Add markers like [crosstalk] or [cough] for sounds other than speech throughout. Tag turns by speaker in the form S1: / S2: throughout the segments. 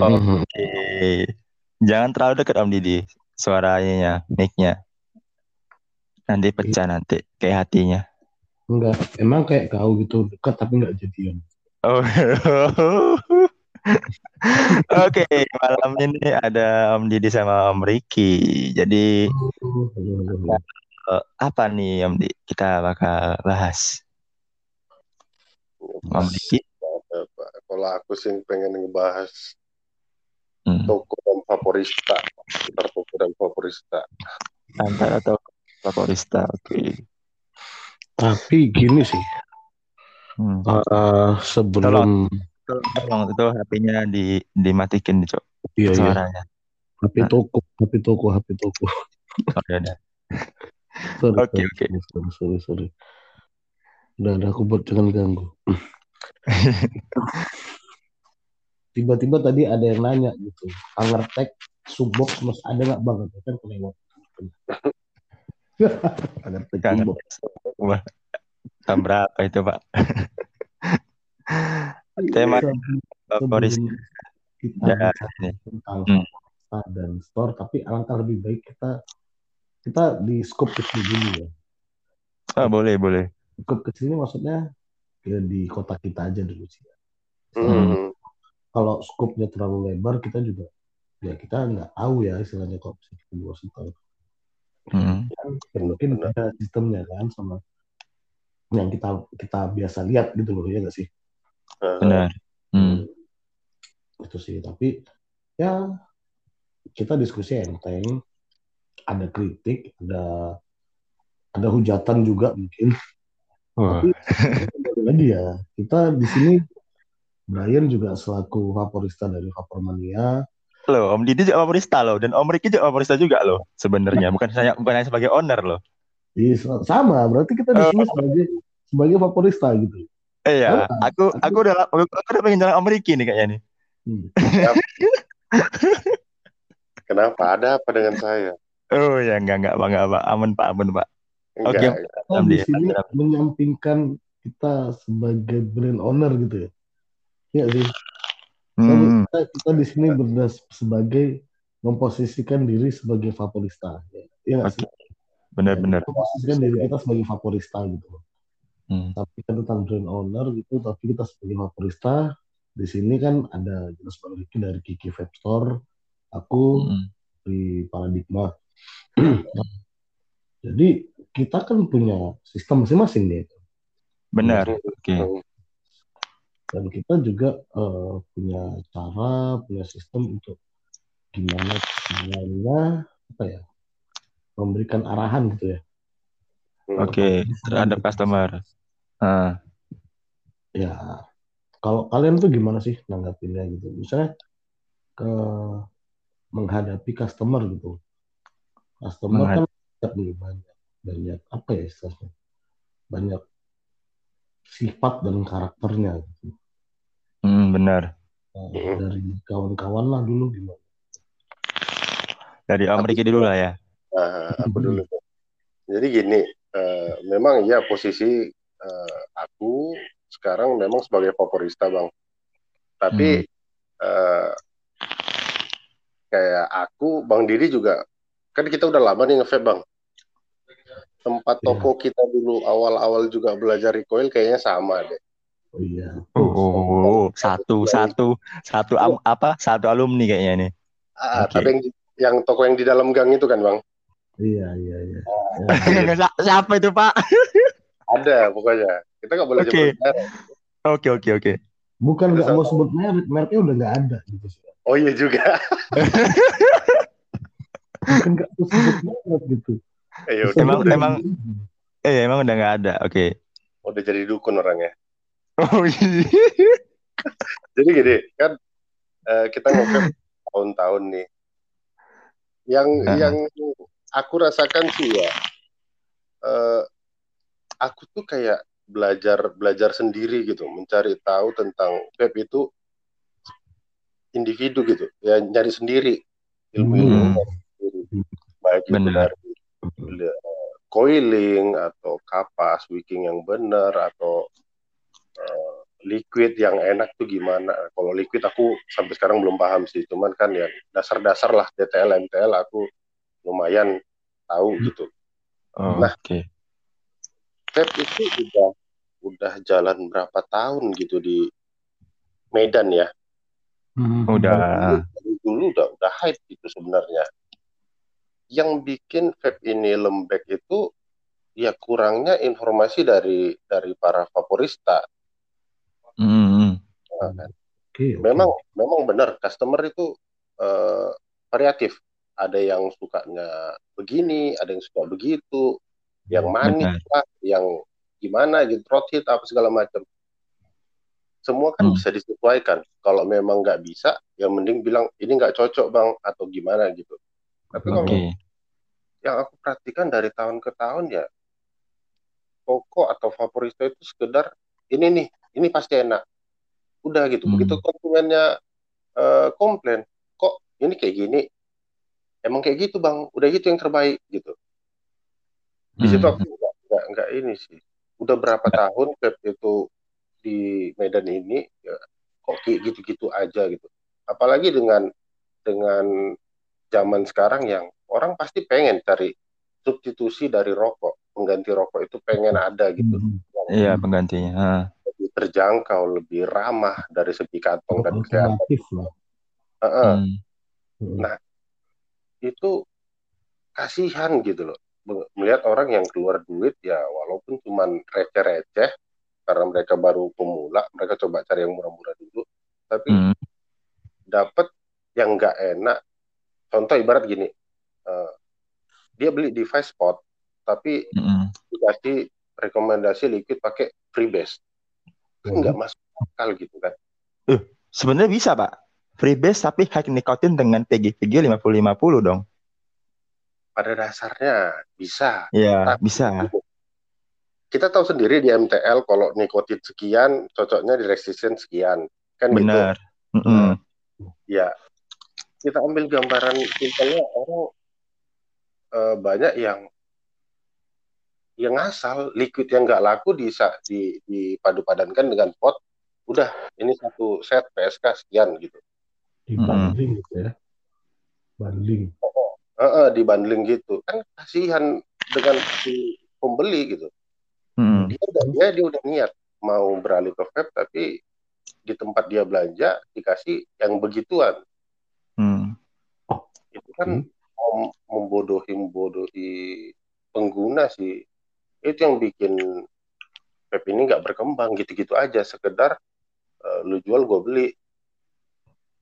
S1: Oke. Jangan terlalu dekat Om Didi suaranya, mic-nya. Nanti pecah nanti kayak hatinya.
S2: Enggak, emang kayak kau gitu dekat tapi enggak jadian.
S1: Oh. [laughs] Oke, malam ini ada Om Didi sama Om Riki. Jadi
S2: halo, halo.
S1: eh, apa nih Om Didi? Kita bakal bahas. Om Riki.
S3: Kalau aku sih pengen ngebahas
S1: Hmm.
S3: toko dan favorista, sekitar toko dan favorista.
S1: Antara atau favorista. Oke.
S2: Tapi gini sih,
S1: Hmm.
S2: eh, sebelum
S1: Tolong, tolong itu HP-nya di dimatikan Cok.
S2: iya iya,
S1: Suaranya.
S2: HP toko, HP toko, HP toko.
S1: Oh, ya udah.
S2: Sorry,
S1: Oke,
S2: sorry,
S1: oke.
S2: sorry, sorry, sorry, sorry. Udah, udah aku buat jangan ganggu. [laughs] Tiba-tiba tadi ada yang nanya gitu, Angertek subbox mas ada nggak bang? Kan kelewat. [laughs] Angertek
S1: Kangen.
S2: subbox.
S1: Jam berapa itu, Pak? Tema favorit
S2: kita
S1: ya ini.
S2: tentang favorita dan store, tapi alangkah lebih baik kita kita di scope kecil dulu ya.
S1: Oh, boleh, boleh.
S2: Scope kecil ini maksudnya ya di kota kita aja dulu sih.
S3: Hmm.
S2: Kalau scope-nya terlalu lebar, kita juga ya kita nggak tahu ya istilahnya kok bisa kita luas tahu.
S1: Hmm.
S2: Ya, mungkin ada sistemnya kan sama yang kita kita biasa lihat gitu loh ya nggak sih?
S1: Benar. Hmm.
S2: Itu sih. Tapi ya kita diskusi enteng, ada kritik, ada ada hujatan juga mungkin.
S1: Wah.
S2: Tapi [laughs] lagi ya, kita di sini Brian juga selaku favorista dari Vapormania.
S1: Loh, Om Didi juga favorista loh dan Om Riki juga favorista juga loh sebenarnya bukan saya bukan hanya sebagai owner loh.
S2: Iya, sama, berarti kita di sini
S1: Oh.
S2: sebagai sebagai favorista gitu.
S1: Eh ya,
S2: Sama.
S1: aku aku udah aku, aku udah pengen jalan Om Riki nih kayaknya nih.
S2: Hmm. [laughs]
S3: Kenapa? Ada apa dengan saya?
S1: Oh ya enggak enggak Pak, enggak Pak. Aman Pak, aman Pak. Oke.
S2: Kita
S1: Om
S2: di
S1: Didi,
S2: sini menyampingkan kita sebagai brand owner gitu ya. Iya sih. Kita,
S1: Hmm.
S2: kita, kita di sini berdas sebagai memposisikan diri sebagai favorista. Ya, Iya nggak sih?
S1: Benar-benar.
S2: Memposisikan diri kita sebagai favorista gitu.
S1: Hmm.
S2: Tapi kan tentang brand owner gitu, tapi kita sebagai favorista di sini kan ada jelas Ricky dari Kiki Vape Store, aku
S1: Hmm.
S2: di Paradigma. [clears throat] Jadi kita kan punya sistem masing-masing nih.
S1: Benar. Oke.
S2: Dan kita juga eh, punya cara, punya sistem untuk gimana caranya apa ya memberikan arahan gitu ya.
S3: Hmm.
S1: Oke, terhadap customer. Ah,
S2: Ya kalau kalian tuh gimana sih nanggapinnya gitu? Misalnya ke menghadapi customer gitu. Customer
S1: Menghad-
S2: kan banyak banyak apa ya istilahnya? Banyak sifat dan karakternya gitu.
S1: hmm, benar.
S2: Nah,
S3: Hmm.
S2: dari kawan-kawan lah dulu gimana?
S1: Dari Om Riki dulu lah ya.
S3: Nah, aku dulu. Jadi gini, eh, memang ya posisi eh, aku sekarang memang sebagai favorista bang. Tapi eh, kayak aku, bang Didi juga kan kita udah lama nih ngevape bang. Tempat
S2: Iya.
S3: toko kita dulu awal-awal juga belajar recoil kayaknya sama deh.
S2: Oh iya.
S1: Oh, oh, oh, oh. satu satu satu am- apa? Satu alumni kayaknya nih.
S3: Ah,
S1: Oke.
S3: tapi yang, yang toko yang di dalam gang itu kan bang,
S2: Iya, iya, iya. [laughs]
S1: Si- Siapa itu Pak? [laughs]
S3: ada pokoknya. Kita nggak boleh
S1: Oke.
S3: sebut merek.
S1: Oke oke oke.
S2: Bukan nggak mau sebut merek, mereknya udah nggak ada gitu sih.
S3: Oh iya juga. [laughs]
S2: Bukan nggak mau sebut merek gitu.
S3: Eh, ya udah,
S1: Emang-
S2: Sebut
S1: emang-. Eh emang udah nggak ada. Oke.
S3: udah jadi dukun orangnya.
S1: Oh iya.
S3: Jadi gini kan eh, kita ngobrol tahun-tahun nih. Yang
S1: Heeh.
S3: yang aku rasakan sih ya, eh, aku tuh kayak belajar belajar sendiri gitu, mencari tahu tentang vape itu individu gitu, ya nyari sendiri ilmu-ilmu
S1: Hmm.
S3: sendiri, baik itu dari coiling atau kapas wicking yang benar atau eh, liquid yang enak tuh gimana. Kalau liquid aku sampai sekarang belum paham sih. Cuman kan ya dasar-dasar lah DTL MTL aku lumayan tahu gitu.
S1: Oh,
S3: Nah.
S1: Oke.
S3: Vape itu udah udah jalan berapa tahun gitu di Medan ya.
S2: Hmm.
S1: Udah.
S3: Dari dulu udah udah hype gitu sebenarnya. Yang bikin vape ini lembek itu ya kurangnya informasi dari dari para vaporista.
S1: Hmm.
S3: Nah, kan.
S2: Oke, oke.
S3: memang memang benar customer itu eh, variatif ada yang sukanya begini ada yang suka begitu yang manis lah yang gimana gitu throat hit apa segala macam semua kan
S1: Hmm.
S3: bisa disesuaikan kalau memang nggak bisa yang mending bilang ini nggak cocok bang atau gimana gitu tapi kalau yang aku perhatikan dari tahun ke tahun ya toko atau favorista itu sekedar ini nih ini pasti enak. Udah gitu
S1: Hmm.
S3: begitu konsumennya eh, komplain kok ini kayak gini? Emang kayak gitu bang. Udah gitu yang terbaik gitu. Di situ
S1: Hmm.
S3: aku nggak nggak nggak ini sih. Udah berapa tahun vape itu di Medan ini ya, kok kayak gitu-gitu aja gitu. Apalagi dengan dengan zaman sekarang yang orang pasti pengen cari substitusi dari rokok pengganti rokok itu pengen ada gitu
S2: Hmm.
S1: Iya penggantinya. Ah.
S3: lebih terjangkau lebih ramah dari segi kantong dan kesehatan
S2: Alternatif lah.
S3: Heeh,
S1: Hmm.
S3: Nah, itu kasihan gitu loh melihat orang yang keluar duit ya walaupun cuman receh-receh karena mereka baru pemula mereka coba cari yang murah-murah dulu tapi
S1: Hmm.
S3: dapat yang nggak enak contoh ibarat gini eh, dia beli device spot tapi
S1: Hmm.
S3: dikasih rekomendasi liquid pakai freebase kan
S2: Hmm.
S3: nggak masuk akal gitu kan
S1: Sebenarnya bisa pak. Freebase tapi high nikotin dengan PGVG 50-50 dong.
S3: pada dasarnya bisa
S1: Iya
S3: Tapi
S1: bisa.
S3: kita tahu sendiri di MTL kalau nikotin sekian cocoknya di resistance sekian kan gitu
S1: Benar. Mm-mm.
S3: ya kita ambil gambaran simpelnya orang eh, banyak yang yang ngasal liquid yang nggak laku di di dipadu padankan dengan pot udah ini satu set PSK sekian gitu
S2: Dibanding gitu ya. Banding.
S3: Eh, eh, dibanding gitu kan kasihan dengan si pembeli gitu
S1: Mm-mm.
S3: dia udah dia dia udah niat mau beralih ke vape tapi di tempat dia belanja dikasih yang begituan itu kan mem- membodohi membodohi pengguna sih itu yang bikin vape ini nggak berkembang gitu-gitu aja sekedar eh, lu jual gue beli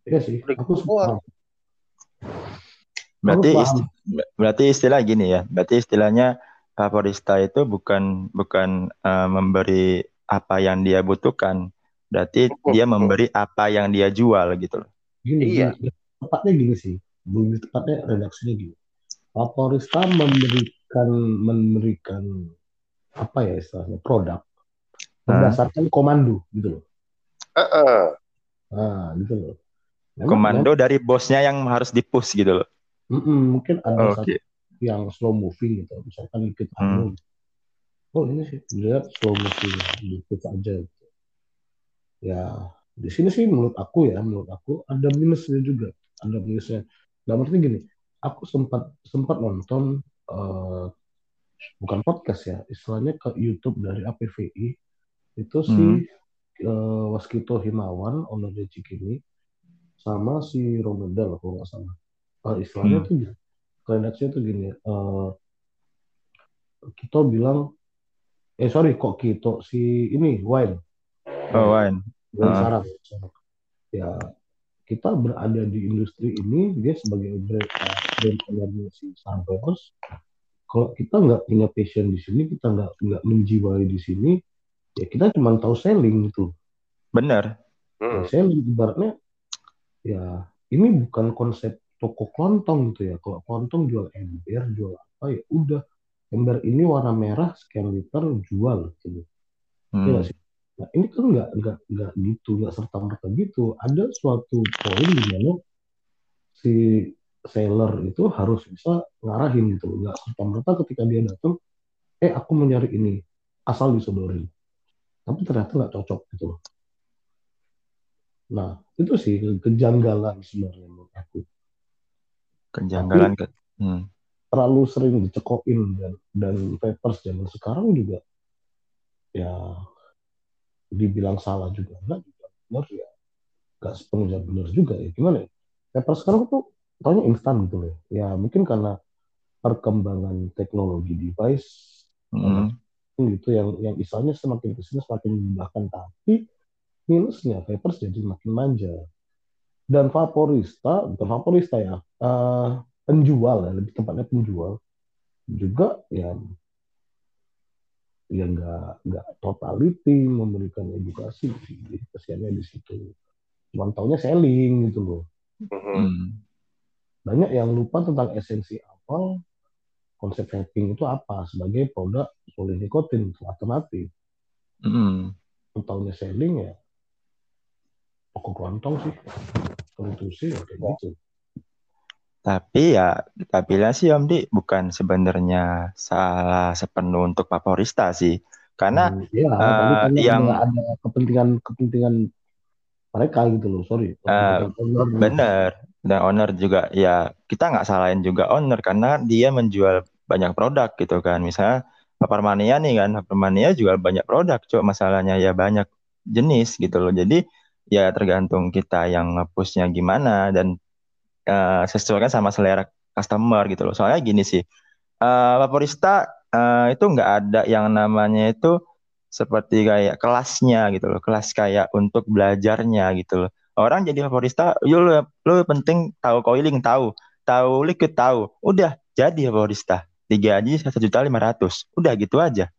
S2: Iya sih. Aku paham.
S1: Berarti isti- berarti istilah gini ya. Berarti istilahnya favorista itu bukan bukan eh, memberi apa yang dia butuhkan. Berarti dia memberi apa yang dia jual gitu loh.
S2: Gini,
S3: Iya.
S2: Tepatnya gini sih. Lebih tepatnya redaksinya gini. Vaporista memberikan memberikan apa ya istilahnya produk berdasarkan komando gitu loh.
S3: Ah, ah.
S2: Nah, gitu loh. Memang-
S1: Komando dari bosnya yang harus dipush gitu loh.
S2: Mm-mm, mungkin ada satu
S1: Oke.
S2: yang slow moving gitu, misalkan dikit
S1: Hmm.
S2: anu. Oh ini sih lihat slow moving dikit aja. Gitu. Ya di sini sih menurut aku ya, menurut aku ada minusnya juga, ada minusnya. Dalam arti gini, aku sempat sempat nonton eh, bukan podcast ya, istilahnya ke YouTube dari APVI itu si
S1: Hmm.
S2: eh, Waskito Himawan, owner Cikini, sama si Romedal kalau nggak salah. Eh, istilahnya
S1: Hmm.
S2: tuh gini, redaksinya tuh gini, eh, Kito bilang, eh sorry kok Kito, si ini Wine,
S1: Oh, Wan.
S2: Wine
S1: Ah.
S2: Sarang. Ya kita berada di industri ini, dia sebagai brand, eh, brand ownernya si Santos, kalau kita nggak punya passion di sini, kita nggak nggak menjiwai di sini, ya kita cuma tahu selling gitu.
S1: Bener.
S3: Hmm.
S2: Saya ibaratnya ya ini bukan konsep toko kelontong gitu ya. Kalau kelontong jual ember, jual apa ya udah ember ini warna merah sekian liter jual gitu. Iya
S1: Hmm.
S2: nggak sih? Nah, ini kan nggak nggak nggak gitu, nggak serta merta gitu. Ada suatu poin di mana si seller itu harus bisa ngarahin gitu, nggak serta merta ketika dia datang, eh aku mau nyari ini, asal disodorin. Tapi ternyata nggak cocok gitu loh. Nah, itu sih kejanggalan sebenarnya menurut aku.
S1: Kejanggalan ke hmm.
S2: Terlalu sering dicekokin dan dan papers zaman sekarang juga ya dibilang salah juga enggak juga. Benar ya. Enggak sepenuhnya benar juga ya. Gimana ya? Papers sekarang tuh taunya instan gitu loh ya. Mungkin karena perkembangan teknologi device
S1: Hmm.
S2: gitu yang yang misalnya semakin ke sini semakin memudahkan tapi minusnya papers jadi makin manja. Dan favorista bukan favorista ya eh, penjual ya lebih tepatnya penjual juga ya ya nggak nggak totality memberikan edukasi jadi kesiannya di situ cuma taunya selling gitu loh
S3: Mhm.
S1: Hmm.
S2: banyak yang lupa tentang esensi awal konsep vaping itu apa sebagai produk polinikotin alternatif
S1: Hmm.
S2: taunya selling ya pokok kelontong sih sih ya kayak gitu
S1: Tapi ya kita bilang sih Om Di bukan sebenarnya salah sepenuh untuk Vaporista sih. Karena
S2: Hmm, ya tapi karena
S1: yang-
S2: ada, ada kepentingan kepentingan mereka gitu loh sorry gitu.
S1: benar dan owner juga ya kita nggak salahin juga owner karena dia menjual banyak produk gitu kan. Misalnya Vapormania nih kan, Vapormania jual banyak produk, cuma masalahnya ya banyak jenis gitu loh. Jadi ya tergantung kita yang nge-pushnya gimana dan eh, sesuaikan sama selera customer gitu loh. Soalnya gini sih, eh, Vaporista eh, itu nggak ada yang namanya itu seperti kayak kelasnya gitu loh, kelas kayak untuk belajarnya gitu loh. Orang jadi Vaporista, yo lu, lu penting tahu coiling tahu, tahu liquid tahu, udah jadi Vaporista. Digaji satu juta lima ratus, udah gitu aja,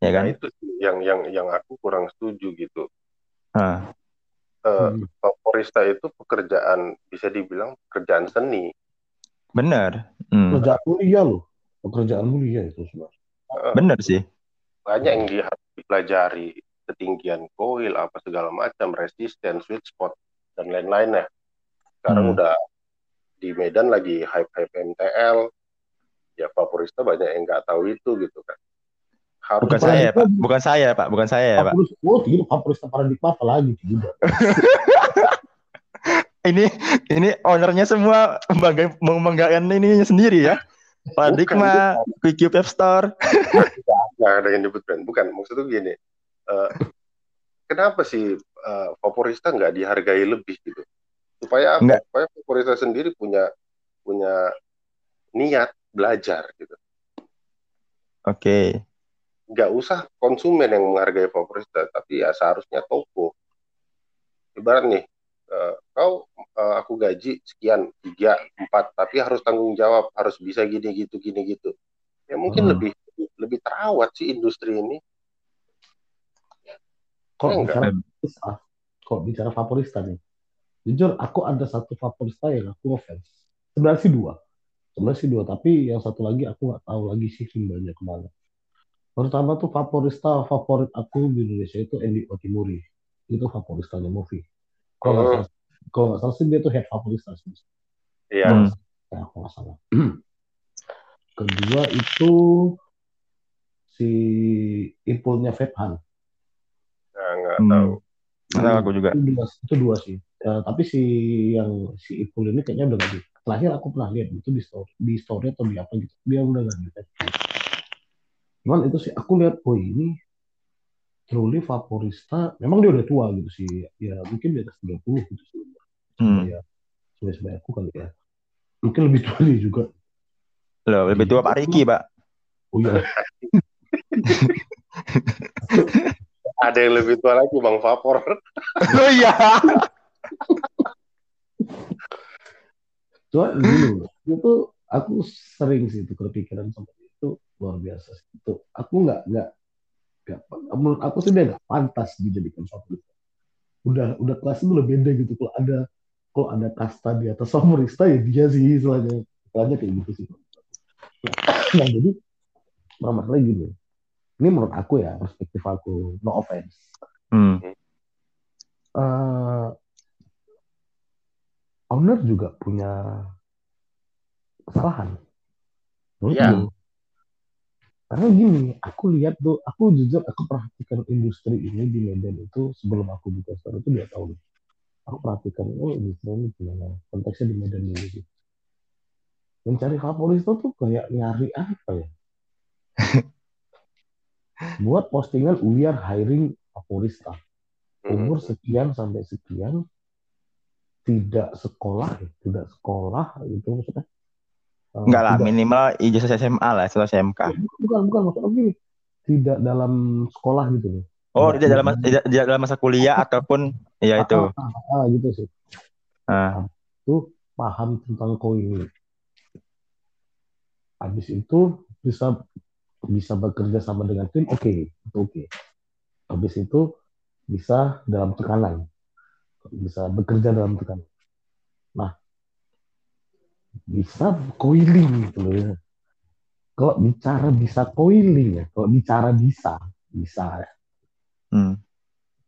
S1: ya
S3: Nah,
S1: kan?
S3: itu sih yang yang yang aku kurang setuju gitu.
S1: Nah,
S3: Eh,
S2: Hmm.
S3: Itu pekerjaan bisa dibilang pekerjaan seni.
S1: bener, Hmm,
S2: pekerjaan mulia loh pekerjaan mulia itu sebenarnya
S3: Eh,
S1: bener sih.
S3: banyak yang dia harus dipelajari ketinggian coil apa segala macam resisten sweet spot dan lain-lainnya sekarang
S1: Hmm.
S3: udah di Medan lagi hype hype MTL ya Vaporista banyak yang nggak tahu itu gitu kan harus
S1: Bukan saya, Pak. Bukan saya, Pak. Bukan saya, ya, Pak.
S2: Oh tidak favoris paradigma apa lagi tidak
S1: Ini ini ownernya semua membangga, membanggakan ininya sendiri ya. Paradigma, QQ App Store.
S3: nggak ada yang nyebut brand bukan maksudnya gini eh, kenapa sih eh, Vaporista nggak dihargai lebih gitu supaya apa
S1: Nggak.
S3: supaya Vaporista sendiri punya punya niat belajar gitu
S1: Oke.
S3: Nggak usah konsumen yang menghargai Vaporista, tapi ya seharusnya toko. Ibarat nih, eh, kau eh, aku gaji sekian tiga empat, tapi harus tanggung jawab, harus bisa gini gitu gini gitu. Ya mungkin
S1: Hmm.
S3: lebih lebih terawat sih industri ini.
S2: Kalau
S3: Ya,
S2: bicara favorista, kalau bicara favorista nih, jujur aku ada satu favorista yang aku ngefans. Sebenarnya sih dua, sebenarnya sih dua, tapi yang satu lagi aku nggak tahu lagi sih simbanya ke mana. Pertama tuh favorista favorit aku di Indonesia itu Andy Otimuri, itu favoristanya movie. Kalau nggak
S3: Hmm.
S2: salah, kalau nggak salah sih dia tuh head favorista sih.
S3: Iya.
S1: Hmm.
S2: Ya, aku nggak salah. [clears throat] Kedua itu si Ipulnya Vethan.
S3: Nah, nggak
S1: Hmm.
S3: tahu.
S1: Tahu aku juga.
S2: Itu dua, itu dua sih. Eh, tapi si yang si Ipul ini kayaknya udah di. Terakhir aku pernah lihat itu di story, di story atau di apa gitu. Dia udah di. Cuman itu sih aku lihat, oh ini truly favorista. Memang dia udah tua gitu sih. Ya mungkin di atas 30 gitu sih.
S1: Hmm.
S2: Ya, sebenarnya aku kali ya. Mungkin lebih tua dia juga.
S1: Loh, lebih tua Pak Riki, Pak.
S2: Oh iya. [laughs]
S3: Ada yang lebih tua lagi Bang Vapor. [laughs]
S1: Oh iya.
S2: Cuma dulu itu aku sering sih itu kepikiran itu luar biasa sih. itu aku nggak nggak nggak menurut aku sih dia nggak pantas dijadikan favorit udah udah kelasnya udah beda gitu kalau ada kalau ada kasta di atas favorista ya dia sih istilahnya istilahnya kayak gitu sih nah jadi masalahnya gini ini menurut aku ya perspektif aku no offense
S1: Hmm.
S2: eh owner juga punya kesalahan. Menurut
S3: Iya.
S2: gue. Karena gini aku lihat tuh aku jujur aku perhatikan industri ini di Medan itu sebelum aku buka store itu dua tahun. Aku perhatikan oh industri ini gimana? Konteksnya di Medan dulu sih. Mencari favorista tuh kayak nyari apa ya? [laughs] Buat postingan we are hiring favorista umur sekian sampai sekian tidak sekolah tidak sekolah itu maksudnya uh,
S1: Enggak lah,
S2: tidak-
S1: minimal ijazah SMA lah, atau SMK.
S2: bukan bukan maksudnya gini tidak dalam sekolah gitu loh.
S1: Oh,
S2: Tidak-
S1: dalam tidak, tidak dalam masa kuliah [laughs] ataupun ya itu.
S2: ah, ah, ah, gitu sih.
S1: Ah,
S2: itu paham tentang koin. Habis itu bisa bisa bekerja sama dengan tim oke itu oke. Habis itu bisa dalam tekanan. Bisa bekerja dalam tekanan. nah bisa coiling gitu loh ya kalau bicara bisa coiling ya kalau bicara bisa bisa ya.
S1: hmm.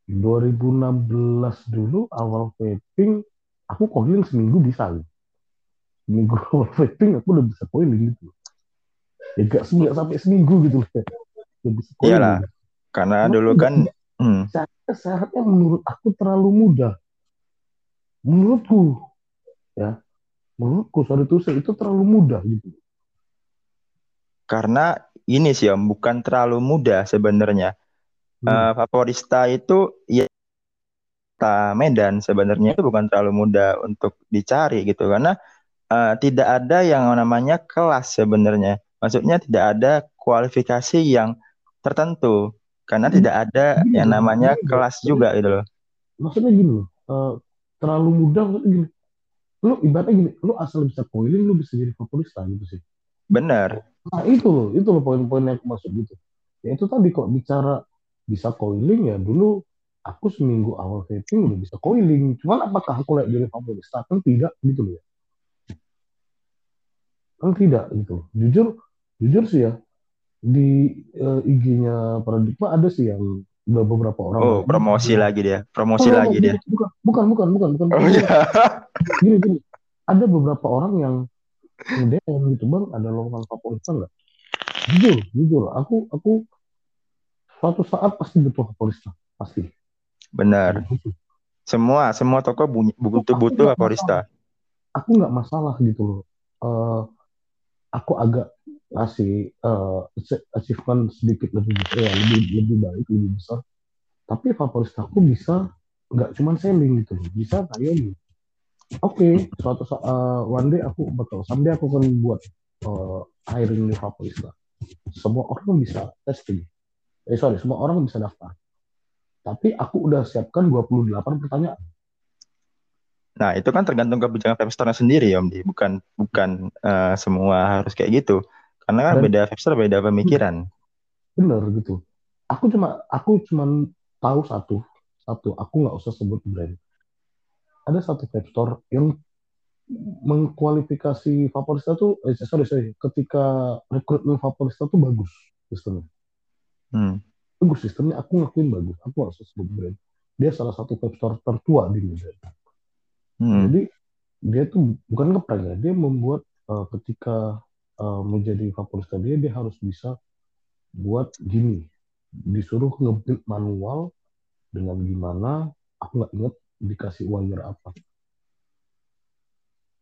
S2: 2016 dulu awal vaping aku coiling seminggu bisa loh. Seminggu [laughs] awal vaping aku udah bisa coiling gitu. Ya gak, nggak sampai seminggu gitu loh. Udah bisa coiling.
S1: Iyalah. Karena
S2: Cuma
S1: dulu kan hmm,
S2: syaratnya menurut aku terlalu mudah. Menurutku ya. Menurutku sorry itu itu terlalu mudah gitu.
S1: karena ini sih Om, bukan terlalu mudah sebenarnya.
S2: Hmm.
S1: Eh, Vaporista itu ya Medan sebenarnya itu bukan terlalu mudah untuk dicari gitu karena eh, tidak ada yang namanya kelas sebenarnya. Maksudnya tidak ada kualifikasi yang tertentu karena
S2: Hmm.
S1: tidak ada
S2: Gini
S1: yang namanya
S2: gini
S1: kelas juga gitu loh.
S2: Maksudnya gini loh. eh, terlalu mudah maksudnya gini. Lu ibaratnya gini, lu asal bisa coiling lu bisa jadi favorista gitu sih.
S1: Benar.
S2: Nah itu loh, itu loh poin-poin yang aku maksud gitu. Ya itu tadi kok bicara bisa coiling ya dulu aku seminggu awal vaping udah bisa coiling. Cuman apakah aku layak jadi favorista? Kan tidak gitu loh ya. Kan tidak gitu. Jujur, jujur sih ya di eh, IG-nya Paradigma ada sih yang udah beberapa orang.
S1: Oh, promosi lagi dia. Promosi
S2: Oh,
S1: lagi dia.
S2: Bukan, bukan, bukan, bukan, bukan.
S1: Oh iya.
S2: Gini, gini. Ada beberapa orang yang DM gitu bang, ada lowongan favorita nggak? Jujur, jujur. Aku, aku suatu saat pasti butuh favorita, pasti.
S1: Benar. Semua semua toko bunyi- butuh butuh
S2: nggak
S1: Vaporista.
S2: Aku nggak masalah gitu loh. Eh, aku agak ngasih ach- achievement sedikit lebih besar, ya, lebih lebih baik, lebih besar. Tapi favorita aku bisa nggak cuman selling gitu loh, bisa kayak Oke, suatu saat eh, one day aku bakal someday aku akan buat eh, hiring di favorista. Semua orang bisa testing. Eh sorry, semua orang bisa daftar. Tapi aku udah siapkan 28 pertanyaan.
S1: Nah, itu kan tergantung kebijakan store sendiri ya, Om Di. Bukan bukan eh, semua harus kayak gitu. Karena kan
S2: Dan-
S1: beda vape store beda pemikiran.
S2: Bener gitu. Aku cuma aku cuma tahu satu, satu. Aku nggak usah sebut brand. Ada satu store yang mengkualifikasi Vaporista tuh, eh, sorry sorry, ketika rekrutmen Vaporista tuh bagus sistemnya.
S1: Hmm.
S2: bagus sistemnya aku ngakuin bagus aku harus sebut brand dia salah satu store tertua di Medan
S1: Hmm.
S2: jadi dia tuh bukan ngeprank ya dia membuat eh, ketika eh, menjadi favorista dia dia harus bisa buat gini disuruh ngebuild manual dengan gimana aku nggak inget dikasih wire apa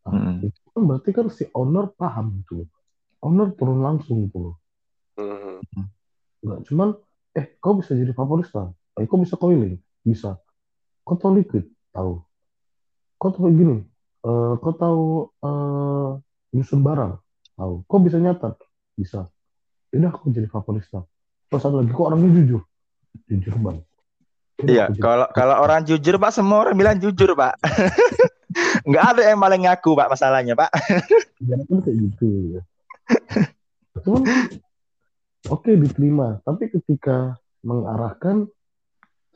S2: nah,
S1: Hmm.
S2: itu kan berarti kan si owner paham gitu loh owner turun langsung loh
S3: Mhm.
S2: Enggak, cuman eh kau bisa jadi favorista. Eh kau bisa coiling? Bisa. Kau tahu liquid? Tahu. Kau tahu gini? Eh kau tahu eh nyusun barang? Tahu. Kau bisa nyatat? Bisa. Udah aku jadi favorista. Terus satu lagi, kok orangnya jujur? Jujur bang.
S1: Iya,
S2: jadi-
S1: kalau kalau orang jujur, Pak, semua orang bilang jujur, Pak. [laughs] Nggak ada yang maling ngaku, Pak, masalahnya, Pak.
S2: Jangan kan kayak gitu ya. Cuman oke diterima, tapi ketika mengarahkan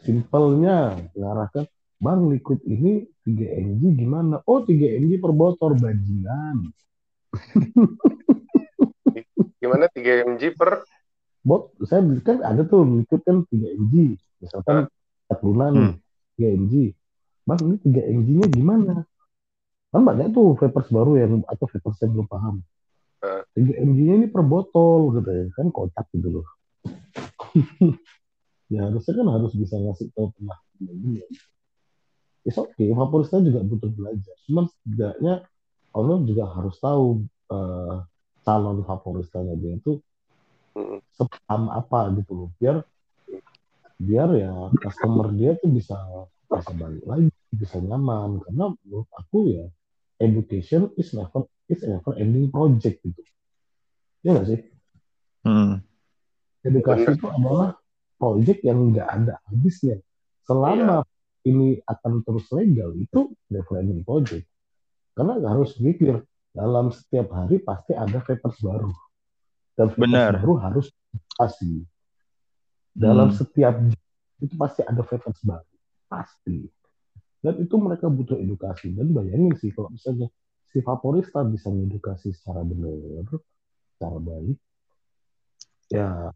S2: simpelnya mengarahkan Bang liquid ini 3 mg gimana? Oh 3 mg per botol bajingan. [laughs]
S3: Gimana 3 mg per
S2: Bot, saya kan ada tuh liquid kan 3 mg. Misalkan 40 nih, 3 mg. Bang ini 3 mg-nya gimana? Kan banyak tuh vapers baru yang atau vapers yang belum paham.
S3: Eh.
S2: 3 mg-nya ini per botol gitu ya kan kocak gitu loh [laughs] ya harusnya kan harus bisa ngasih tahu pernah gini It's okay, Vaporista juga butuh belajar. Cuman setidaknya owner juga harus tahu uh, calon Vaporistanya dia itu sepaham apa gitu loh. Biar biar ya customer dia tuh bisa bisa balik lagi, bisa nyaman. Karena menurut aku ya education is never is never ending project gitu. Ya nggak sih?
S1: Hmm.
S2: Edukasi itu adalah project yang nggak ada habisnya. Selama yeah ini akan terus legal itu development project karena harus pikir dalam setiap hari pasti ada papers baru dan papers
S1: Benar.
S2: baru harus pasti dalam
S1: Hmm.
S2: setiap itu pasti ada papers baru pasti. Dan itu mereka butuh edukasi. Dan bayangin sih kalau misalnya si vaporista bisa mengedukasi secara benar secara baik. Ya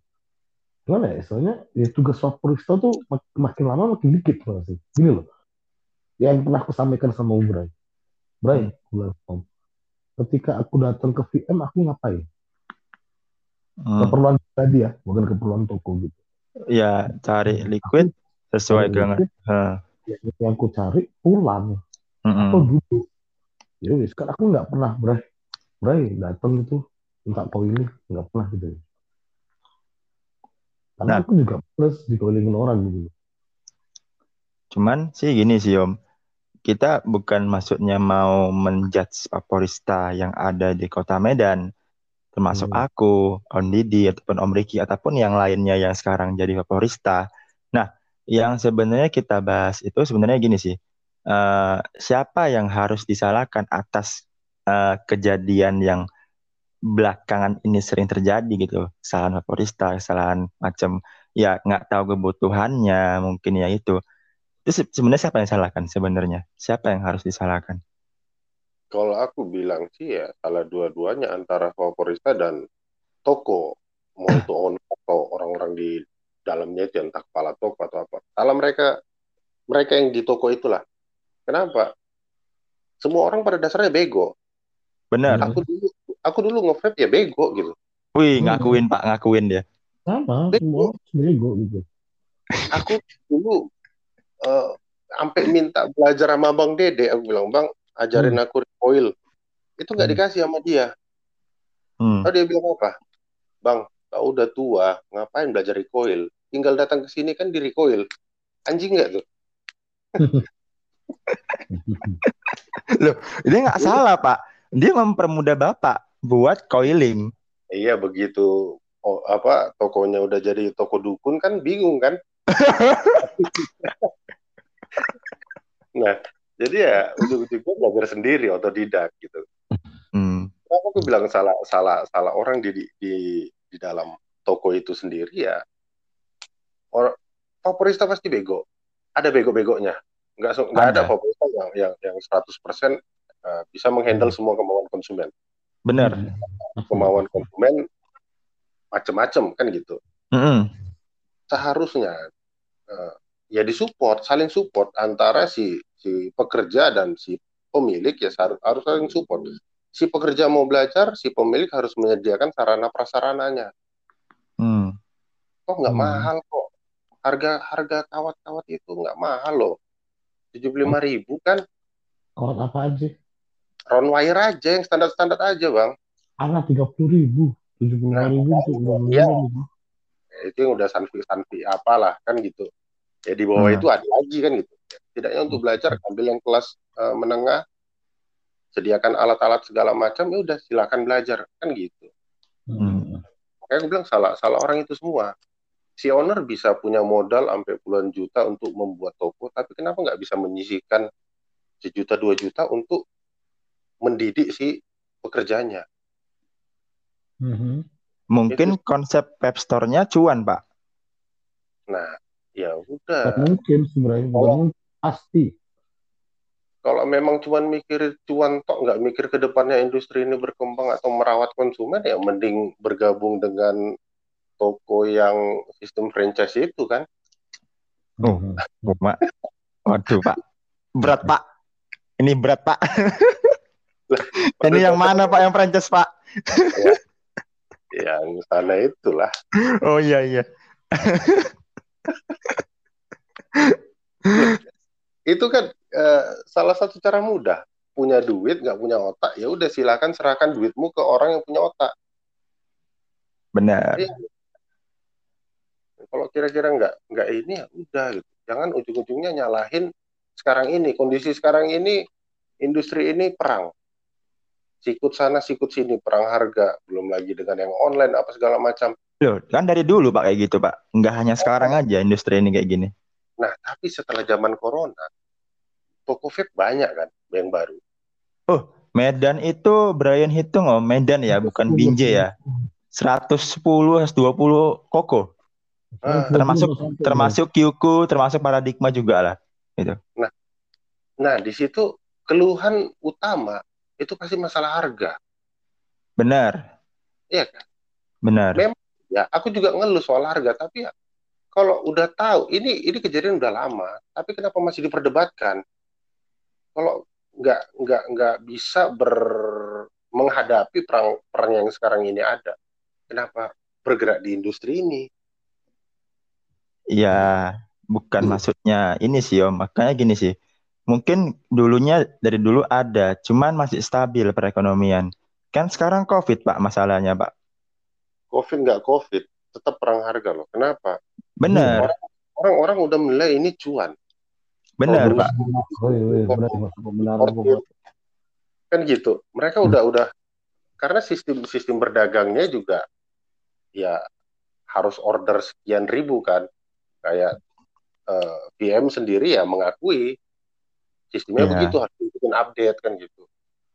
S2: gimana ya? Soalnya ya tugas vaporista tuh mak- makin lama makin dikit banget sih. Gini loh. Yang pernah aku sampaikan sama Om Bray Bray aku bilang, Om, ketika aku datang ke VM aku ngapain?
S1: Hmm.
S2: keperluan tadi ya bukan keperluan toko gitu
S1: Ya, cari liquid sesuai dengan. Hah.
S2: yang, aku cari pulang
S1: Mm-mm.
S2: atau duduk ya wis kan aku nggak pernah Bray Bray datang itu minta ini nggak pernah gitu karena
S1: Nah.
S2: aku juga plus dikelilingin orang gitu
S1: Cuman sih gini sih Om, kita bukan maksudnya mau menjudge vaporista yang ada di kota Medan, termasuk
S2: Hmm.
S1: aku, Om Didi, ataupun Om Riki, ataupun yang lainnya yang sekarang jadi vaporista. Nah, yang sebenarnya kita bahas itu sebenarnya gini sih, eh, siapa yang harus disalahkan atas eh, kejadian yang belakangan ini sering terjadi gitu, kesalahan vaporista, kesalahan macam ya nggak tahu kebutuhannya, mungkin ya itu. Itu se- sebenarnya siapa yang salahkan sebenarnya? Siapa yang harus disalahkan?
S3: Kalau aku bilang sih ya salah dua-duanya antara vaporista dan toko. Mau itu [clears throat] atau orang-orang di dalamnya itu entah kepala toko atau apa. Salah mereka mereka yang di toko itulah. Kenapa? Semua orang pada dasarnya bego.
S1: Benar.
S2: Hmm.
S3: Aku dulu aku dulu nge-vape ya bego gitu.
S1: Wih,
S2: Hmm.
S1: ngakuin Pak, ngakuin dia.
S2: sama
S3: Bego.
S2: semua bego gitu
S3: Aku dulu eh, sampai minta belajar sama Bang Dede. Aku bilang, "Bang, ajarin aku recoil." Itu nggak
S2: Hmm.
S3: dikasih sama dia.
S1: Hmm.
S3: Lalu dia bilang apa? Bang, kau udah tua, ngapain belajar recoil? Tinggal datang ke sini kan di recoil. Anjing nggak tuh? [laughs]
S1: Dia nggak salah Pak. Dia mempermudah Bapak buat coiling.
S3: Iya begitu. Oh, apa tokonya udah jadi toko dukun kan bingung kan? [laughs] nah, jadi ya ujung-ujungnya belajar sendiri otodidak gitu.
S1: Hmm.
S3: Kenapa aku bilang salah salah salah orang di di di, dalam toko itu sendiri ya. Or, vaporista pasti bego. Ada bego-begonya. Nggak so- nggak ada vaporista yang yang yang 100% uh, bisa menghandle semua kemauan konsumen.
S1: Benar.
S3: Kemauan konsumen macam-macam kan gitu.
S1: Mm-mm.
S3: Seharusnya uh, ya disupport, saling support antara si si pekerja dan si pemilik ya harus harus saling support. Si pekerja mau belajar, si pemilik harus menyediakan sarana prasarananya.
S1: Hmm.
S3: kok nggak
S2: Hmm.
S3: mahal kok harga harga kawat-kawat itu nggak mahal loh tujuh puluh lima ribu kan
S2: Kawat apa aja?
S3: round wire aja yang standar standar aja bang
S2: Anak tiga puluh ribu, tujuh puluh ribu untuk dua
S3: Iya.
S2: ribu.
S3: itu yang udah sanfi sanfi apalah kan gitu ya di bawah
S1: Hmm.
S3: itu ada lagi kan gitu tidaknya untuk belajar ambil yang kelas eh, menengah sediakan alat-alat segala macam ya udah silakan belajar kan gitu
S1: Hmm.
S3: kayak aku bilang salah salah orang itu semua si owner bisa punya modal sampai puluhan juta untuk membuat toko tapi kenapa nggak bisa menyisihkan sejuta dua juta untuk mendidik si pekerjanya
S2: Mhm.
S1: Mungkin konsep web store-nya cuan, Pak.
S3: nah ya udah
S2: mungkin sebenarnya,
S3: Kalau-
S2: mungkin. pasti.
S3: kalau memang cuma mikir cuan tok nggak mikir ke depannya industri ini berkembang atau merawat konsumen ya mending bergabung dengan toko yang sistem franchise itu kan
S1: Oh.
S2: Mhm.
S1: Mak. Waduh, Pak. Berat, Pak. Ini berat, Pak. [laughs] Ini yang mana, Pak, yang franchise, Pak?
S3: yang sana itulah.
S1: Oh iya iya.
S3: Itu kan uh, salah satu cara mudah. Punya duit nggak punya otak, ya udah silakan serahkan duitmu ke orang yang punya otak.
S1: Benar.
S3: Jadi, kalau kira-kira nggak nggak ini ya udah gitu. Jangan ujung-ujungnya nyalahin sekarang ini kondisi sekarang ini industri ini perang sikut sana sikut sini perang harga belum lagi dengan yang online apa segala macam
S1: Loh, kan dari dulu Pak kayak gitu Pak nggak hanya sekarang aja industri ini kayak gini
S3: nah tapi setelah zaman corona toko vape banyak kan yang baru
S1: oh Medan itu Brian hitung oh Medan ya bukan Binjai ya 110 120 koko ah. termasuk termasuk Kyuku termasuk paradigma juga lah itu
S3: nah nah di situ keluhan utama itu pasti masalah harga.
S1: Benar.
S3: Iya kan?
S1: Benar.
S3: Memang ya, aku juga ngeluh soal harga, tapi ya kalau udah tahu ini ini kejadian udah lama, tapi kenapa masih diperdebatkan? Kalau nggak nggak nggak bisa ber menghadapi perang perang yang sekarang ini ada, kenapa bergerak di industri ini?
S1: Ya, bukan hmm. maksudnya ini sih om. Makanya gini sih mungkin dulunya dari dulu ada, cuman masih stabil perekonomian. Kan sekarang COVID, Pak, masalahnya, Pak.
S3: COVID nggak COVID, tetap perang harga loh. Kenapa?
S1: Benar.
S3: Orang-orang udah menilai ini cuan.
S1: Benar, Pak.
S3: Kan gitu. Mereka udah udah karena sistem sistem berdagangnya juga ya harus order sekian ribu kan. Kayak uh, eh, PM sendiri ya mengakui sistemnya yeah. begitu harus bikin update kan gitu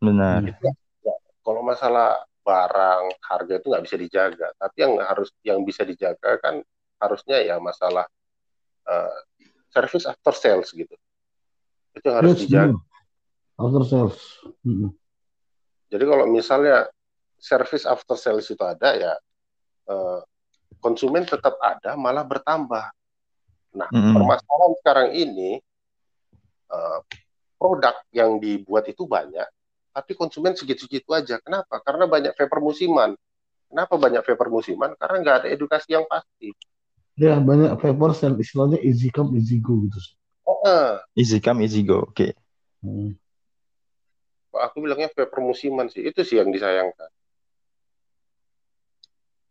S1: benar
S3: gitu, ya, kalau masalah barang harga itu nggak bisa dijaga. Tapi yang harus yang bisa dijaga kan harusnya ya masalah uh, service after sales gitu. Itu yang harus yes, dijaga.
S2: after sales. Mm-hmm.
S3: jadi kalau misalnya service after sales itu ada ya uh, konsumen tetap ada malah bertambah. Nah mm-hmm. permasalahan sekarang ini uh, produk yang dibuat itu banyak, tapi konsumen segitu-segitu aja. Kenapa? Karena banyak vapor musiman. Kenapa banyak vapor musiman? Karena nggak ada edukasi yang pasti.
S2: Ya, banyak vapor yang istilahnya easy come, easy go gitu.
S1: Oh, uh. Easy come, easy go. Oke. Okay. Hmm.
S3: Aku bilangnya vapor musiman sih. Itu sih yang disayangkan.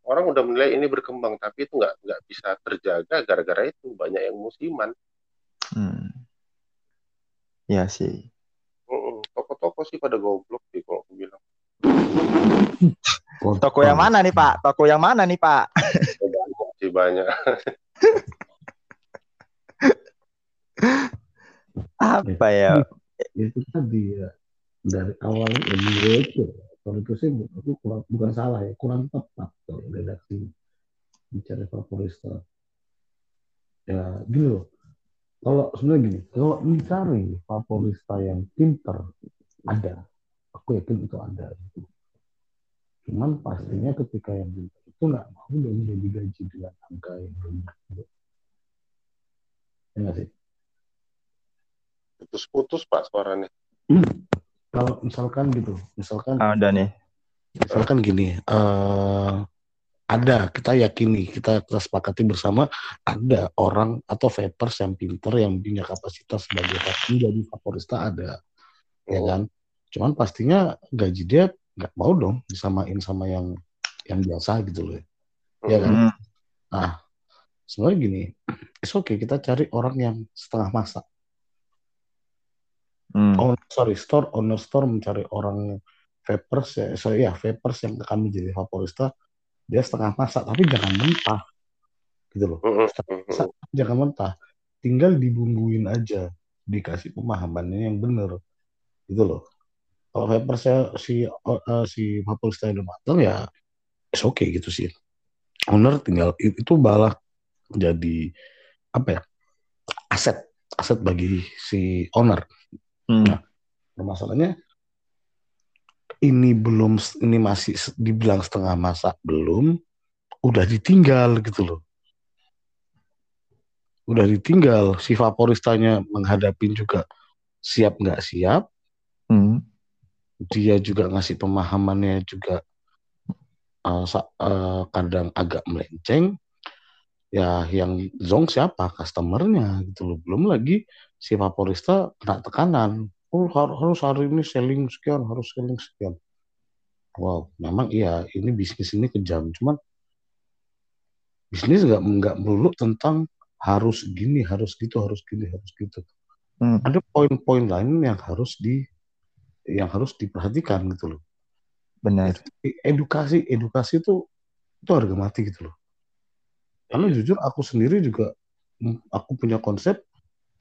S3: Orang udah menilai ini berkembang, tapi itu nggak nggak bisa terjaga gara-gara itu banyak yang musiman.
S1: Hmm. Iya sih.
S3: Toko-toko sih pada goblok sih kalau aku bilang.
S1: Toko yang mana nih Pak? Toko yang mana nih Pak?
S3: banyak sih banyak. [laughs]
S1: Apa ya?
S2: Itu tadi ya dari awal ya itu kalau itu sih aku kurang, bukan salah ya kurang tepat kalau redaksi bicara favorista ya gini loh kalau sebenarnya gini, kalau mencari favorista yang pinter ada, aku yakin itu ada. Cuman pastinya ketika yang pinter itu nggak mau dong jadi gaji dengan angka yang rendah. Ya nggak sih?
S3: Putus-putus Pak suaranya.
S2: Hmm. [clears throat] Kalau misalkan gitu, misalkan.
S1: Ada nih.
S2: Misalkan gini, uh, ada kita yakini kita, kita sepakati bersama ada orang atau vapers yang pinter yang punya kapasitas sebagai menjadi favorista ada ya ya kan? Cuman pastinya gaji dia nggak mau dong disamain sama yang yang biasa gitu loh ya. Kan? Mm. nah sebenarnya gini it's okay kita cari orang yang setengah masak. Mm. oh sorry store owner store mencari orang vapers ya sorry ya vapers yang akan menjadi favorista dia setengah masak tapi jangan mentah. Gitu loh. Setengah masak, jangan mentah. Tinggal dibumbuin aja dikasih pemahamannya yang benar gitu loh. Kalau Viper saya si uh, si Vapor Style matang ya oke okay gitu sih. Owner tinggal itu balah jadi apa ya aset aset bagi si owner. Hmm. nah permasalahannya ini belum ini masih dibilang setengah masa belum udah ditinggal gitu loh. Udah ditinggal si vaporistanya menghadapi juga siap nggak siap hmm. dia juga ngasih pemahamannya juga uh, uh, kadang agak melenceng. Ya yang zong siapa? Customernya gitu loh. Belum lagi si vaporista kena tekanan. Oh harus hari ini selling sekian harus selling sekian. Wow memang iya ini bisnis ini kejam. Cuman bisnis nggak nggak melulu tentang harus gini harus gitu harus gini harus gitu. Hmm. ada poin-poin lain yang harus di yang harus diperhatikan gitu loh
S1: benar
S2: edukasi edukasi itu itu harga mati gitu loh karena iya. jujur aku sendiri juga hmm, aku punya konsep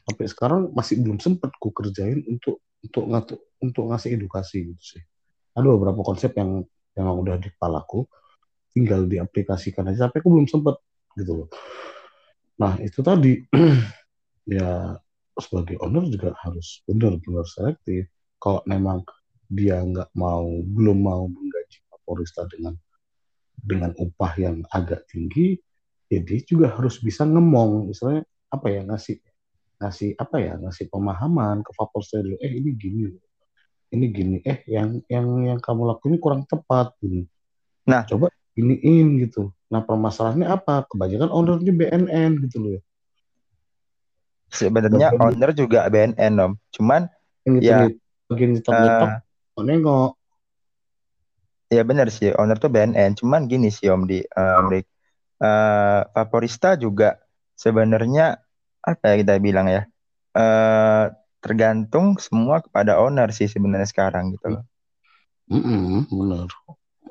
S2: sampai sekarang masih belum sempat ku kerjain untuk untuk ngatu, untuk ngasih edukasi gitu sih. Ada beberapa konsep yang yang udah di kepalaku, tinggal diaplikasikan aja sampai aku belum sempat gitu loh. Nah itu tadi [clears throat] ya sebagai owner juga harus benar-benar selektif. Kalau memang dia nggak mau belum mau menggaji Kapolresta dengan dengan upah yang agak tinggi, jadi juga harus bisa ngemong misalnya apa ya ngasih ngasih apa ya ngasih pemahaman ke Vapor dulu eh ini gini ini gini eh yang yang yang kamu lakuin ini kurang tepat gini. Nah. Coba iniin gitu. Nah permasalahannya apa? Kebanyakan ownernya BNN gitu loh ya.
S1: Sebenarnya owner juga BNN om. Cuman
S2: ini ya bagian uh, nengok.
S1: Ya benar sih. Owner tuh BNN cuman gini sih om di um, uh, Vaporista juga sebenarnya apa ya kita bilang ya uh, tergantung semua kepada owner sih sebenarnya sekarang gitu loh.
S2: Mm -hmm, benar.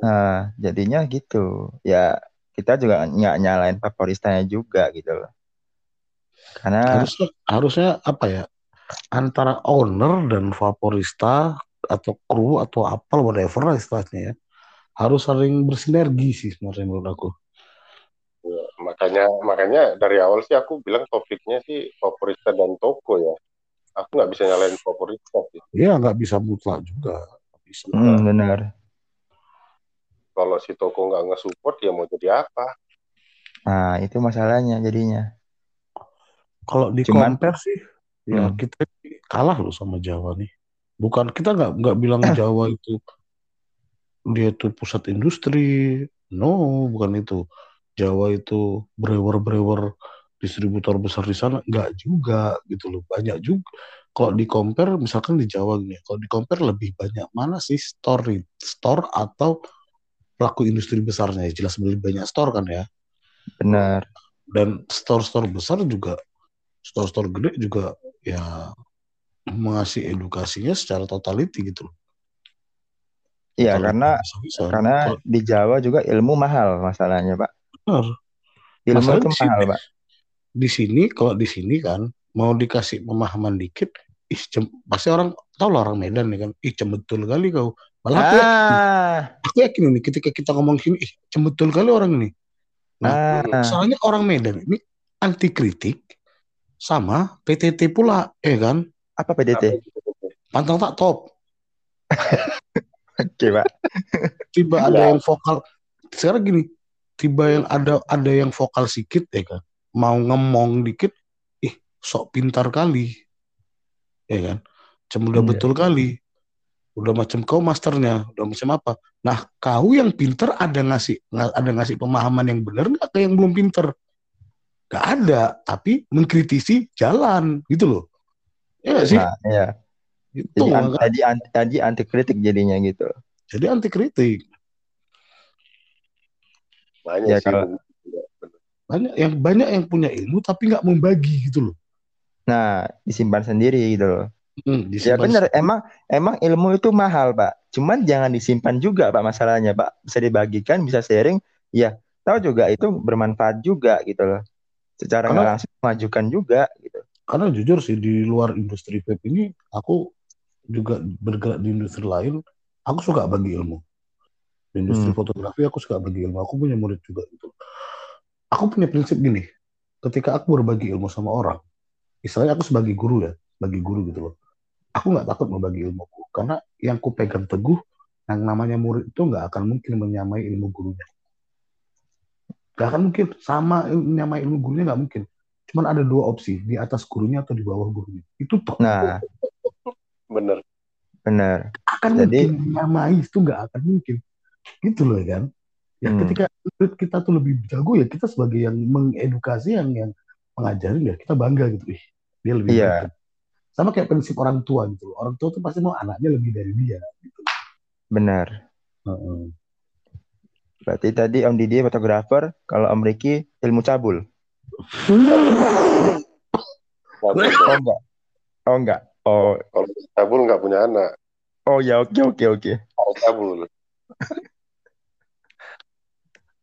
S1: Nah jadinya gitu. Ya kita juga nggak nyalain Vaporistanya juga gitu loh. Karena
S2: harusnya, harusnya apa ya antara owner dan Vaporista atau kru atau apa whatever istilahnya ya. Harus saling bersinergi sih sebenarnya menurut aku.
S3: Makanya makanya dari awal sih aku bilang topiknya sih favorita dan toko ya. Aku nggak bisa nyalain favorita sih.
S2: Iya nggak bisa mutlak juga. Bisa.
S1: Hmm, benar.
S3: Kalau si toko nggak nge-support ya mau jadi apa?
S1: Nah itu masalahnya jadinya.
S2: Kalau di Cuman, compare sih ya hmm. kita kalah loh sama Jawa nih. Bukan kita nggak nggak bilang Jawa itu dia itu pusat industri. No bukan itu. Jawa itu brewer-brewer distributor besar di sana nggak juga gitu loh. Banyak juga kalau di compare misalkan di Jawa gini kalau di compare lebih banyak mana sih store store atau pelaku industri besarnya? Ya jelas lebih banyak store kan ya?
S1: Benar.
S2: Dan store-store besar juga store-store gede juga ya mengasih edukasinya secara totality gitu loh
S1: Iya karena bisa -bisa. karena di Jawa juga ilmu mahal masalahnya pak
S2: Benar.
S1: Ilmu Masalah itu mahal, Pak.
S2: Di sini kalau di sini kan mau dikasih pemahaman dikit, ih cem, pasti orang tahu lah orang Medan nih kan, ih betul kali kau. Malah aku, ah. yakin, aku yakin ini ketika kita ngomong gini, ih betul kali orang ini. Nah, ah. soalnya orang Medan ini anti kritik sama PTT pula, eh kan?
S1: Apa PTT?
S2: Pantang tak top. [laughs]
S1: Oke, Pak.
S2: Tiba ada yang vokal. Sekarang gini, tiba yang ada ada yang vokal sedikit ya kan mau ngomong dikit ih sok pintar kali ya kan cem udah iya. betul kali udah macam kau masternya udah macam apa nah kau yang pintar ada ngasih ada ngasih pemahaman yang benar nggak ke yang belum pintar nggak ada tapi mengkritisi jalan gitu loh
S1: ya gak sih nah, ya itu jadi, an tadi anti, tadi anti kritik jadinya gitu
S2: jadi anti kritik
S3: banyak ya, sih. Kalau...
S2: Banyak yang banyak yang punya ilmu tapi nggak membagi gitu loh.
S1: Nah, disimpan sendiri gitu loh. Hmm, ya benar, emang emang ilmu itu mahal, Pak. Cuman jangan disimpan juga, Pak, masalahnya, Pak. Bisa dibagikan, bisa sharing, ya. Tahu juga itu bermanfaat juga gitu loh. Secara nggak langsung memajukan juga gitu.
S2: Karena jujur sih di luar industri vape ini aku juga bergerak di industri lain, aku suka bagi ilmu. Industri hmm. fotografi aku suka bagi ilmu. Aku punya murid juga itu aku punya prinsip gini ketika aku berbagi ilmu sama orang istilahnya aku sebagai guru ya bagi guru gitu loh. Aku nggak takut membagi ilmuku karena yang ku pegang teguh yang namanya murid itu nggak akan mungkin menyamai ilmu gurunya nggak akan mungkin sama menyamai ilmu gurunya nggak mungkin cuman ada dua opsi di atas gurunya atau di bawah gurunya itu toh
S1: nah
S3: bener
S1: bener
S2: akan Jadi... mungkin menyamai itu nggak akan mungkin gitu loh kan Ya
S1: Hmm.
S2: ketika kita tuh lebih jago ya kita sebagai yang mengedukasi yang yang mengajarin ya kita bangga gitu. Ih, dia lebih
S1: Iya.
S2: baik. Sama kayak prinsip orang tua gitu. Orang tua tuh pasti mau anaknya lebih dari dia gitu.
S1: Benar.
S2: Heeh.
S1: Berarti tadi Om Didi fotografer, kalau Om Riki ilmu cabul. Oh enggak. Oh enggak. Oh,
S3: Kalau cabul nggak punya anak.
S1: oh ya oke oke oke.
S3: Harus cabul.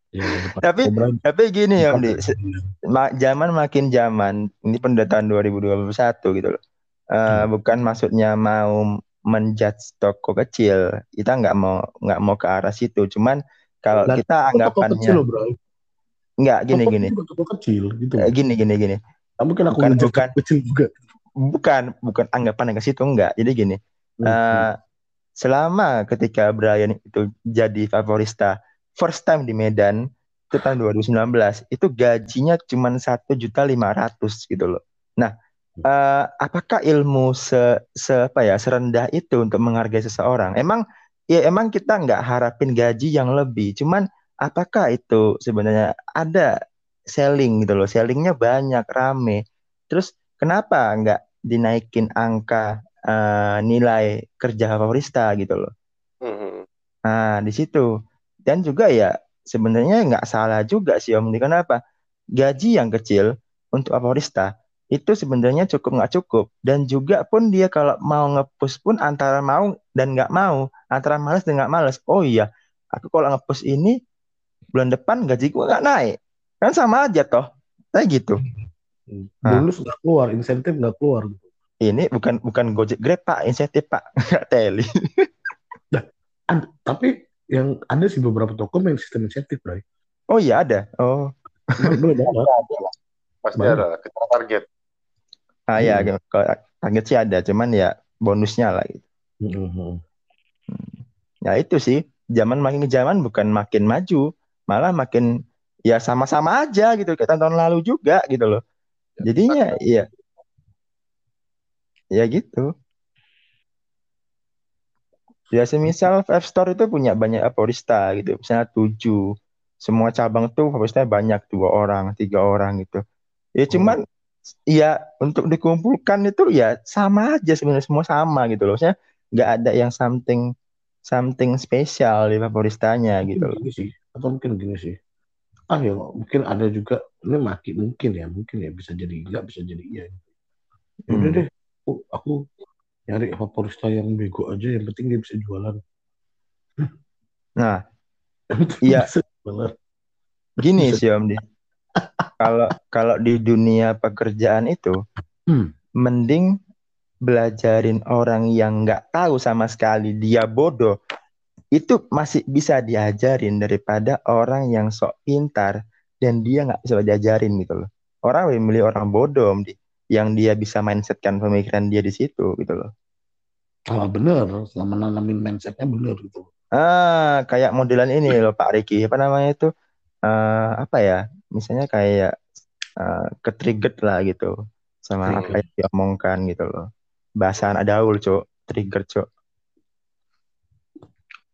S2: Ya, depan
S1: Tapi-
S2: kobra
S1: Tapi gini ya Om Di, ma- zaman makin zaman, ini pendataan 2021 gitu loh. Eh,
S2: Hmm.
S1: bukan maksudnya mau menjudge toko kecil, kita nggak mau nggak mau ke arah situ. Cuman kalau
S2: Lah,
S1: kita
S2: kecil
S1: anggapannya
S2: loh bro.
S1: nggak gini
S2: Toko
S1: gini,
S2: toko kecil gitu.
S1: Eh, gini gini gini.
S2: Nah, mungkin aku
S1: bukan- bukan.
S2: kecil juga.
S1: Bukan bukan anggapan yang ke situ enggak. Jadi gini,
S2: Hmm.
S1: eh, selama ketika Brian itu jadi favorista first time di Medan itu tahun 2019 itu gajinya cuma satu juta lima ratus gitu loh. Nah, eh, apakah ilmu se, se apa ya serendah itu untuk menghargai seseorang? Emang ya emang kita nggak harapin gaji yang lebih, cuman apakah itu sebenarnya ada selling gitu loh, sellingnya banyak rame. Terus kenapa nggak dinaikin angka eh, nilai kerja favorista gitu loh?
S3: Mhm.
S1: Nah, di situ. Dan juga ya sebenarnya nggak salah juga sih Om. Didi. Kenapa? Gaji yang kecil untuk favorista itu sebenarnya cukup nggak cukup. Dan juga pun dia kalau mau ngepush pun antara mau dan nggak mau. Antara males dan nggak males. Oh iya, aku kalau ngepush ini bulan depan gaji gua nggak naik. Kan sama aja toh. Kayak gitu. Nah.
S2: Bonus nggak keluar, insentif nggak keluar. gitu.
S1: Ini bukan bukan Gojek Grab Pak, insentif Pak. [laughs] Nggak teli.
S2: Ad- tapi yang ada sih beberapa toko main sistem insentif, bro.
S1: Oh iya ada. Oh.
S3: Pasti ada. Kita target.
S1: Ah ya,
S2: Hmm.
S1: kalau target sih ada, cuman ya bonusnya lah gitu.
S2: Mhm.
S1: Ya itu sih, zaman makin ke zaman bukan makin maju, malah makin ya sama-sama aja gitu kayak tahun-tahun lalu juga gitu loh. Jadinya ya ya gitu. Ya semisal Five Store itu punya banyak aporista gitu, misalnya tujuh, semua cabang tuh aporistanya banyak dua orang, tiga orang gitu. Ya cuman ya untuk dikumpulkan itu ya sama aja sebenarnya semua sama gitu loh. Maksudnya nggak ada yang something something spesial di favoristanya gitu loh.
S2: Gini sih, atau mungkin gini sih. Ah ya, mungkin ada juga ini makin mungkin ya, mungkin ya bisa jadi enggak, bisa jadi iya. Ya udah
S1: Hmm.
S2: deh, aku, aku nyari favorista yang bego aja, yang penting dia bisa jualan.
S1: Nah, [laughs] Iya. gini sih Om Di. Kalau kalau di dunia pekerjaan itu
S2: Hmm.
S1: mending belajarin orang yang nggak tahu sama sekali dia bodoh itu masih bisa diajarin daripada orang yang sok pintar dan dia nggak bisa diajarin gitu loh. Orang lebih milih orang bodoh yang dia bisa mindsetkan pemikiran dia di situ gitu loh.
S2: Ah, bener, selama nanamin mindsetnya bener gitu.
S1: Ah, kayak modelan ini loh Pak Riki, apa namanya itu? Eh, apa ya? Misalnya kayak eh, ketrigger lah gitu sama apa
S2: Trigger.
S1: yang diomongkan gitu loh. Bahasa anak daul, Cuk. Trigger, Cuk.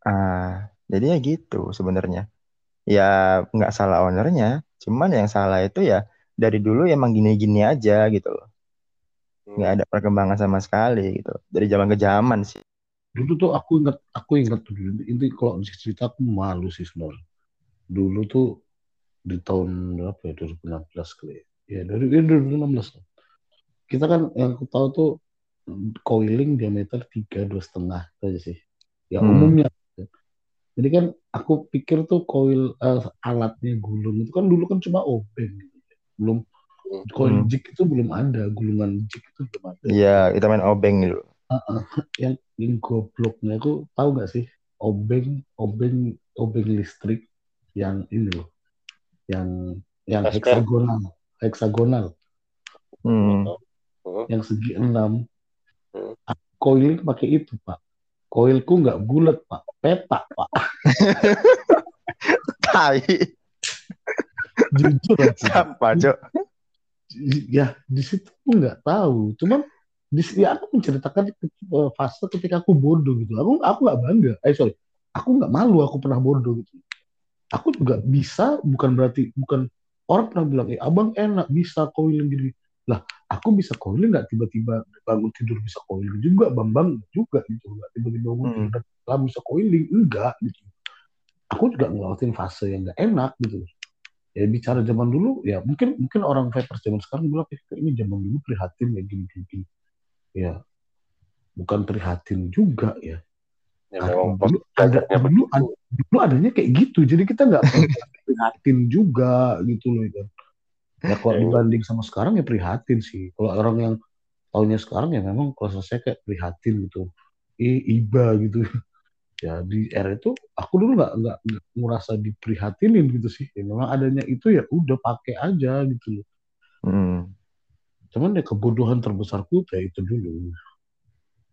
S1: Ah, jadi ya gitu sebenarnya. Ya nggak salah ownernya, cuman yang salah itu ya dari dulu emang gini-gini aja gitu loh. Nggak ada perkembangan sama sekali gitu. Dari zaman ke zaman sih.
S2: Dulu tuh aku ingat, aku ingat tuh dulu. Ini kalau cerita aku malu sih sebenarnya. Dulu tuh di tahun berapa ya 2016 kali ya. Ya dari ya, 2016 lah. Kita kan yang aku tahu tuh coiling diameter tiga dua setengah aja sih. Ya
S1: Hmm.
S2: umumnya. Jadi kan aku pikir tuh coil eh, alatnya gulung itu kan dulu kan cuma obeng gitu. Belum coil
S1: Hmm.
S2: jig itu belum ada, gulungan jig itu belum ada.
S1: Iya, kita main obeng gitu.
S2: yang yang gobloknya aku tahu nggak sih obeng obeng obeng listrik yang ini loh yang yang heksagonal heksagonal.
S1: Hmm.
S3: Hmm.
S2: yang segi enam.
S3: Hmm.
S2: coiling pakai itu pak. Coilku nggak bulat pak. Petak pak. [laughs]
S1: Tai,
S2: jujur aja
S1: siapa, Cok?
S2: ya di situ aku nggak tahu. Cuman di sini aku menceritakan fase ketika aku bodoh gitu. Aku aku nggak bangga. Eh sorry. Aku nggak malu aku pernah bodoh gitu aku juga bisa bukan berarti bukan orang pernah bilang eh abang enak bisa coiling gini. Lah aku bisa coiling nggak tiba-tiba bangun tidur bisa coiling juga bambang juga gitu nggak tiba-tiba bangun
S1: Hmm.
S2: tidur dan bisa coiling enggak gitu. Aku juga ngelewatin fase yang nggak enak gitu. Ya bicara zaman dulu ya mungkin mungkin orang vapers zaman sekarang bilang eh, ini zaman dulu prihatin ya gini gini, gini. ya bukan prihatin juga ya
S3: Ya, memang
S2: dulu ada dulu, ada, dulu adanya kayak gitu. Jadi kita nggak [laughs] prihatin juga gitu loh kan ya kalau
S3: Ya.
S2: dibanding sama sekarang ya prihatin sih. Kalau orang yang tahunya sekarang ya memang kalau saya kayak prihatin gitu. Eh iba gitu. [laughs] Ya di era itu aku dulu nggak nggak merasa diprihatinin gitu sih. Ya, memang adanya itu ya udah pakai aja gitu loh.
S1: Hmm.
S2: cuman ya kebodohan terbesarku ya itu dulu.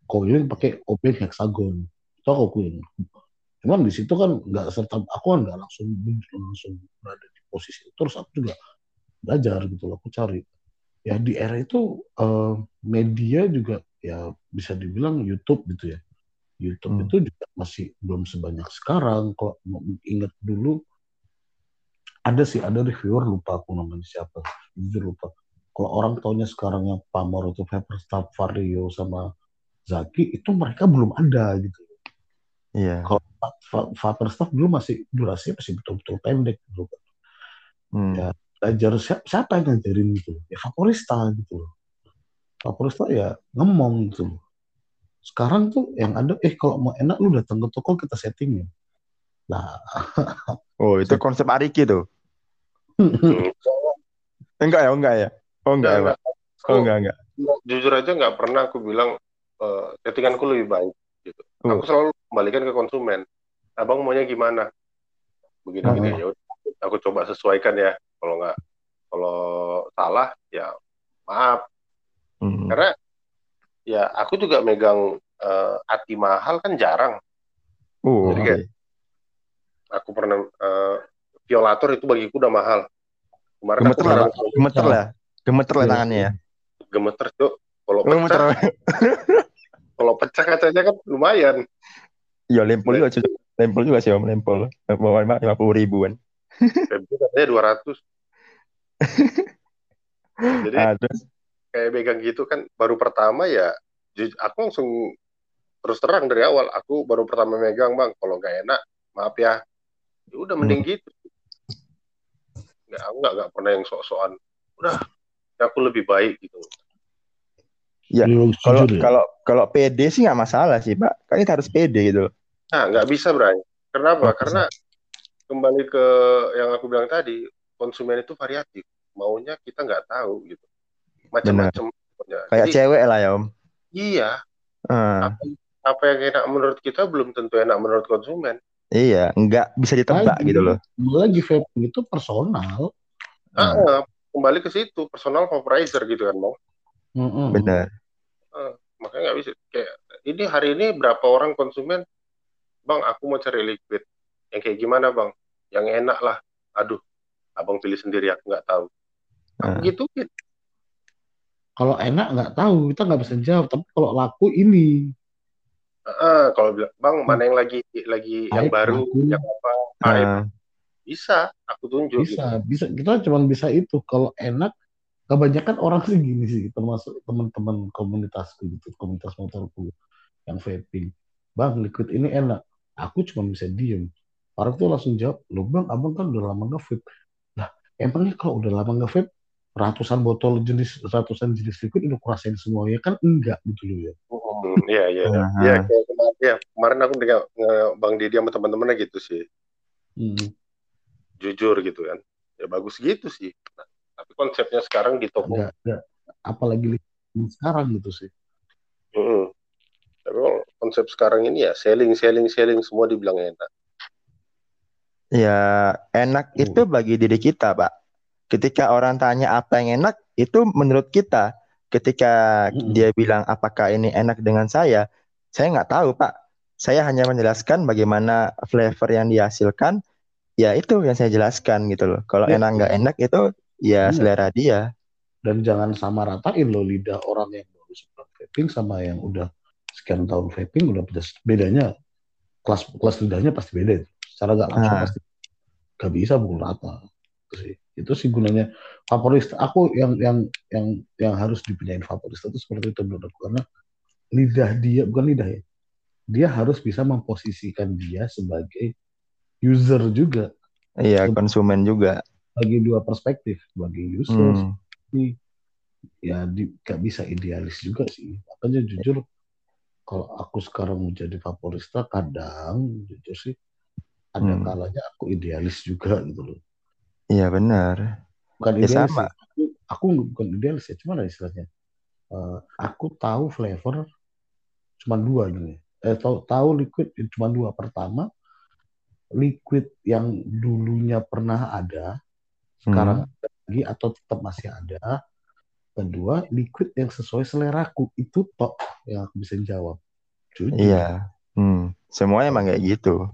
S2: Coiling pakai open hexagon tau kok Queen cuman di situ kan nggak serta aku kan nggak langsung langsung berada di posisi itu. Terus aku juga belajar gitu loh aku cari. Ya di era itu eh, media juga ya bisa dibilang YouTube gitu ya. YouTube
S1: Hmm.
S2: itu juga masih belum sebanyak sekarang. Kalau ingat dulu ada sih ada reviewer lupa aku namanya siapa. Jujur lupa. Kalau orang taunya sekarang yang pamor itu Pepperstaff, Vario sama Zaki itu mereka belum ada gitu
S1: Iya.
S2: kalau Va- Vaporstaff dulu masih durasinya masih betul-betul pendek gitu kan.
S1: Hmm.
S2: Ya. Belajar siapa, siapa yang ngajarin gitu? Ya Vaporista gitu. Vaporista ya ngomong gitu. Sekarang tuh yang ada, eh kalau mau enak lu datang ke toko kita settingin. Nah, [laughs]
S1: Oh, itu konsep Ariki tuh. Enggak [laughs] ya, enggak ya. Oh, enggak ya,
S3: Enggak,
S1: Pak. Oh, enggak, enggak.
S3: jujur aja nggak pernah aku bilang eh, settinganku lebih baik gitu.
S1: Oh.
S3: Aku selalu kembalikan ke konsumen. Abang maunya gimana? Begini-gini
S2: Hmm.
S3: ya. udah, Aku coba sesuaikan ya. Kalau nggak, kalau salah ya maaf.
S1: Hmm.
S3: Karena ya aku juga megang eh, ati mahal kan jarang.
S1: Oh,
S3: Jadi kayak- Aku pernah eh, violator itu bagiku udah mahal. Kemarin aku
S1: Gemeter lah,
S3: barang
S1: Pak. Gemeter lah. Gemeter lah
S2: Iya.
S1: tangannya ya.
S3: gemeter tuh. Kalau pecah, [laughs] kalau pecah kacanya kan lumayan.
S1: Iya, lempol juga. cuy. Lempol juga sih, Om. Lempol. Bawa lima puluh ribuan.
S3: Febri katanya 200. [laughs] Jadi
S1: Ah, terus,
S3: kayak megang gitu kan baru pertama ya aku langsung terus terang dari awal aku baru pertama megang bang kalau nggak enak maaf ya ya udah mending gitu nggak aku nggak nggak pernah yang sok-sokan udah ya aku lebih baik gitu
S1: Ya, kalau
S2: jujur ya?
S1: kalau kalau PD sih nggak masalah sih, Pak. Kan kita harus PD gitu.
S3: Nah nggak bisa Bray. Kenapa?
S1: Oh,
S3: karena kembali ke yang aku bilang tadi konsumen itu variatif. Maunya kita nggak tahu gitu. Macam-macam Ya,
S1: Kayak
S3: jadi,
S1: cewek lah ya, Om.
S3: iya.
S1: Ah,
S3: apa, apa yang enak menurut kita belum tentu enak menurut konsumen.
S1: Iya, nggak bisa ditebak
S2: Lagi,
S1: gitu loh.
S2: Lagi vaping itu personal.
S1: Ah,
S3: Ah, kembali ke situ personal vaporizer gitu kan bang.
S2: Mm-mm.
S1: benar.
S3: makanya nggak bisa. Kayak ini hari ini berapa orang konsumen bang aku mau cari liquid yang kayak gimana bang yang enak lah aduh abang pilih sendiri aku nggak tahu aku
S1: Ah.
S3: gitu gitu
S2: Kalau enak nggak tahu, kita nggak bisa jawab. Tapi kalau laku ini,
S3: Ah, kalau bilang bang mana yang lagi lagi yang
S2: Hype,
S3: baru
S2: laku.
S3: yang apa hype?"
S1: Ah,
S3: bisa aku tunjuk gitu.
S2: bisa, bisa. Kita cuma bisa itu. Kalau enak, kebanyakan orang sih gini sih, termasuk teman-teman komunitasku gitu, komunitas motorku yang vaping. Bang, liquid ini enak. Aku cuma bisa diem. Orang tuh langsung jawab, lo bang, abang kan udah lama nge-vape. Lah, emangnya kalau udah lama nge-vape, ratusan botol jenis, ratusan jenis liquid udah kurasain semuanya kan enggak gitu loh ya.
S3: Hmm, iya iya iya. Iya, kemarin ya kemarin aku dengar nge- bang Didi sama teman-temannya gitu sih
S2: Hmm.
S3: jujur gitu kan ya bagus gitu sih Nah, tapi konsepnya sekarang di toko
S2: Enggak, enggak. Apalagi sekarang gitu sih.
S3: Mm-mm. Tapi kalau konsep sekarang ini ya selling, selling, selling semua dibilang enak.
S1: ya enak
S2: Hmm.
S1: itu bagi diri kita, Pak. Ketika orang tanya apa yang enak, itu menurut kita. Ketika
S2: Mm-mm.
S1: dia bilang apakah ini enak dengan saya, saya nggak tahu, Pak. Saya hanya menjelaskan bagaimana flavor yang dihasilkan. Ya itu yang saya jelaskan gitu loh. Kalau
S2: Ya,
S1: enak nggak enak itu ya
S2: Iya.
S1: selera dia.
S2: Dan jangan sama ratain loh lidah orang yang baru sebulan vaping sama yang udah sekian tahun vaping udah beda bedanya kelas kelas lidahnya pasti beda itu. Secara nggak langsung
S1: Ah.
S2: pasti. gak bisa pukul rata itu sih itu sih gunanya favoris aku yang yang yang yang harus dipindahin favoris itu seperti itu menurut aku karena lidah dia bukan lidah ya dia harus bisa memposisikan dia sebagai user juga
S1: iya konsumen juga
S2: bagi dua perspektif bagi user
S1: Hmm.
S2: ya di, gak bisa idealis juga sih makanya jujur kalau aku sekarang menjadi favorista kadang jujur sih ada
S1: Hmm.
S2: kalanya aku idealis juga gitu loh.
S1: Iya benar.
S2: Bukan
S1: Ya,
S2: idealis
S1: sama.
S2: aku, aku bukan idealis ya cuma istilahnya Eh, aku tahu flavor cuma dua gini eh tahu tahu liquid cuma dua. Pertama liquid yang dulunya pernah ada sekarang ada lagi atau tetap masih ada kedua liquid yang sesuai seleraku. Itu tok yang aku bisa jawab. Jujur.
S1: Iya. Hmm. semuanya emang kayak gitu.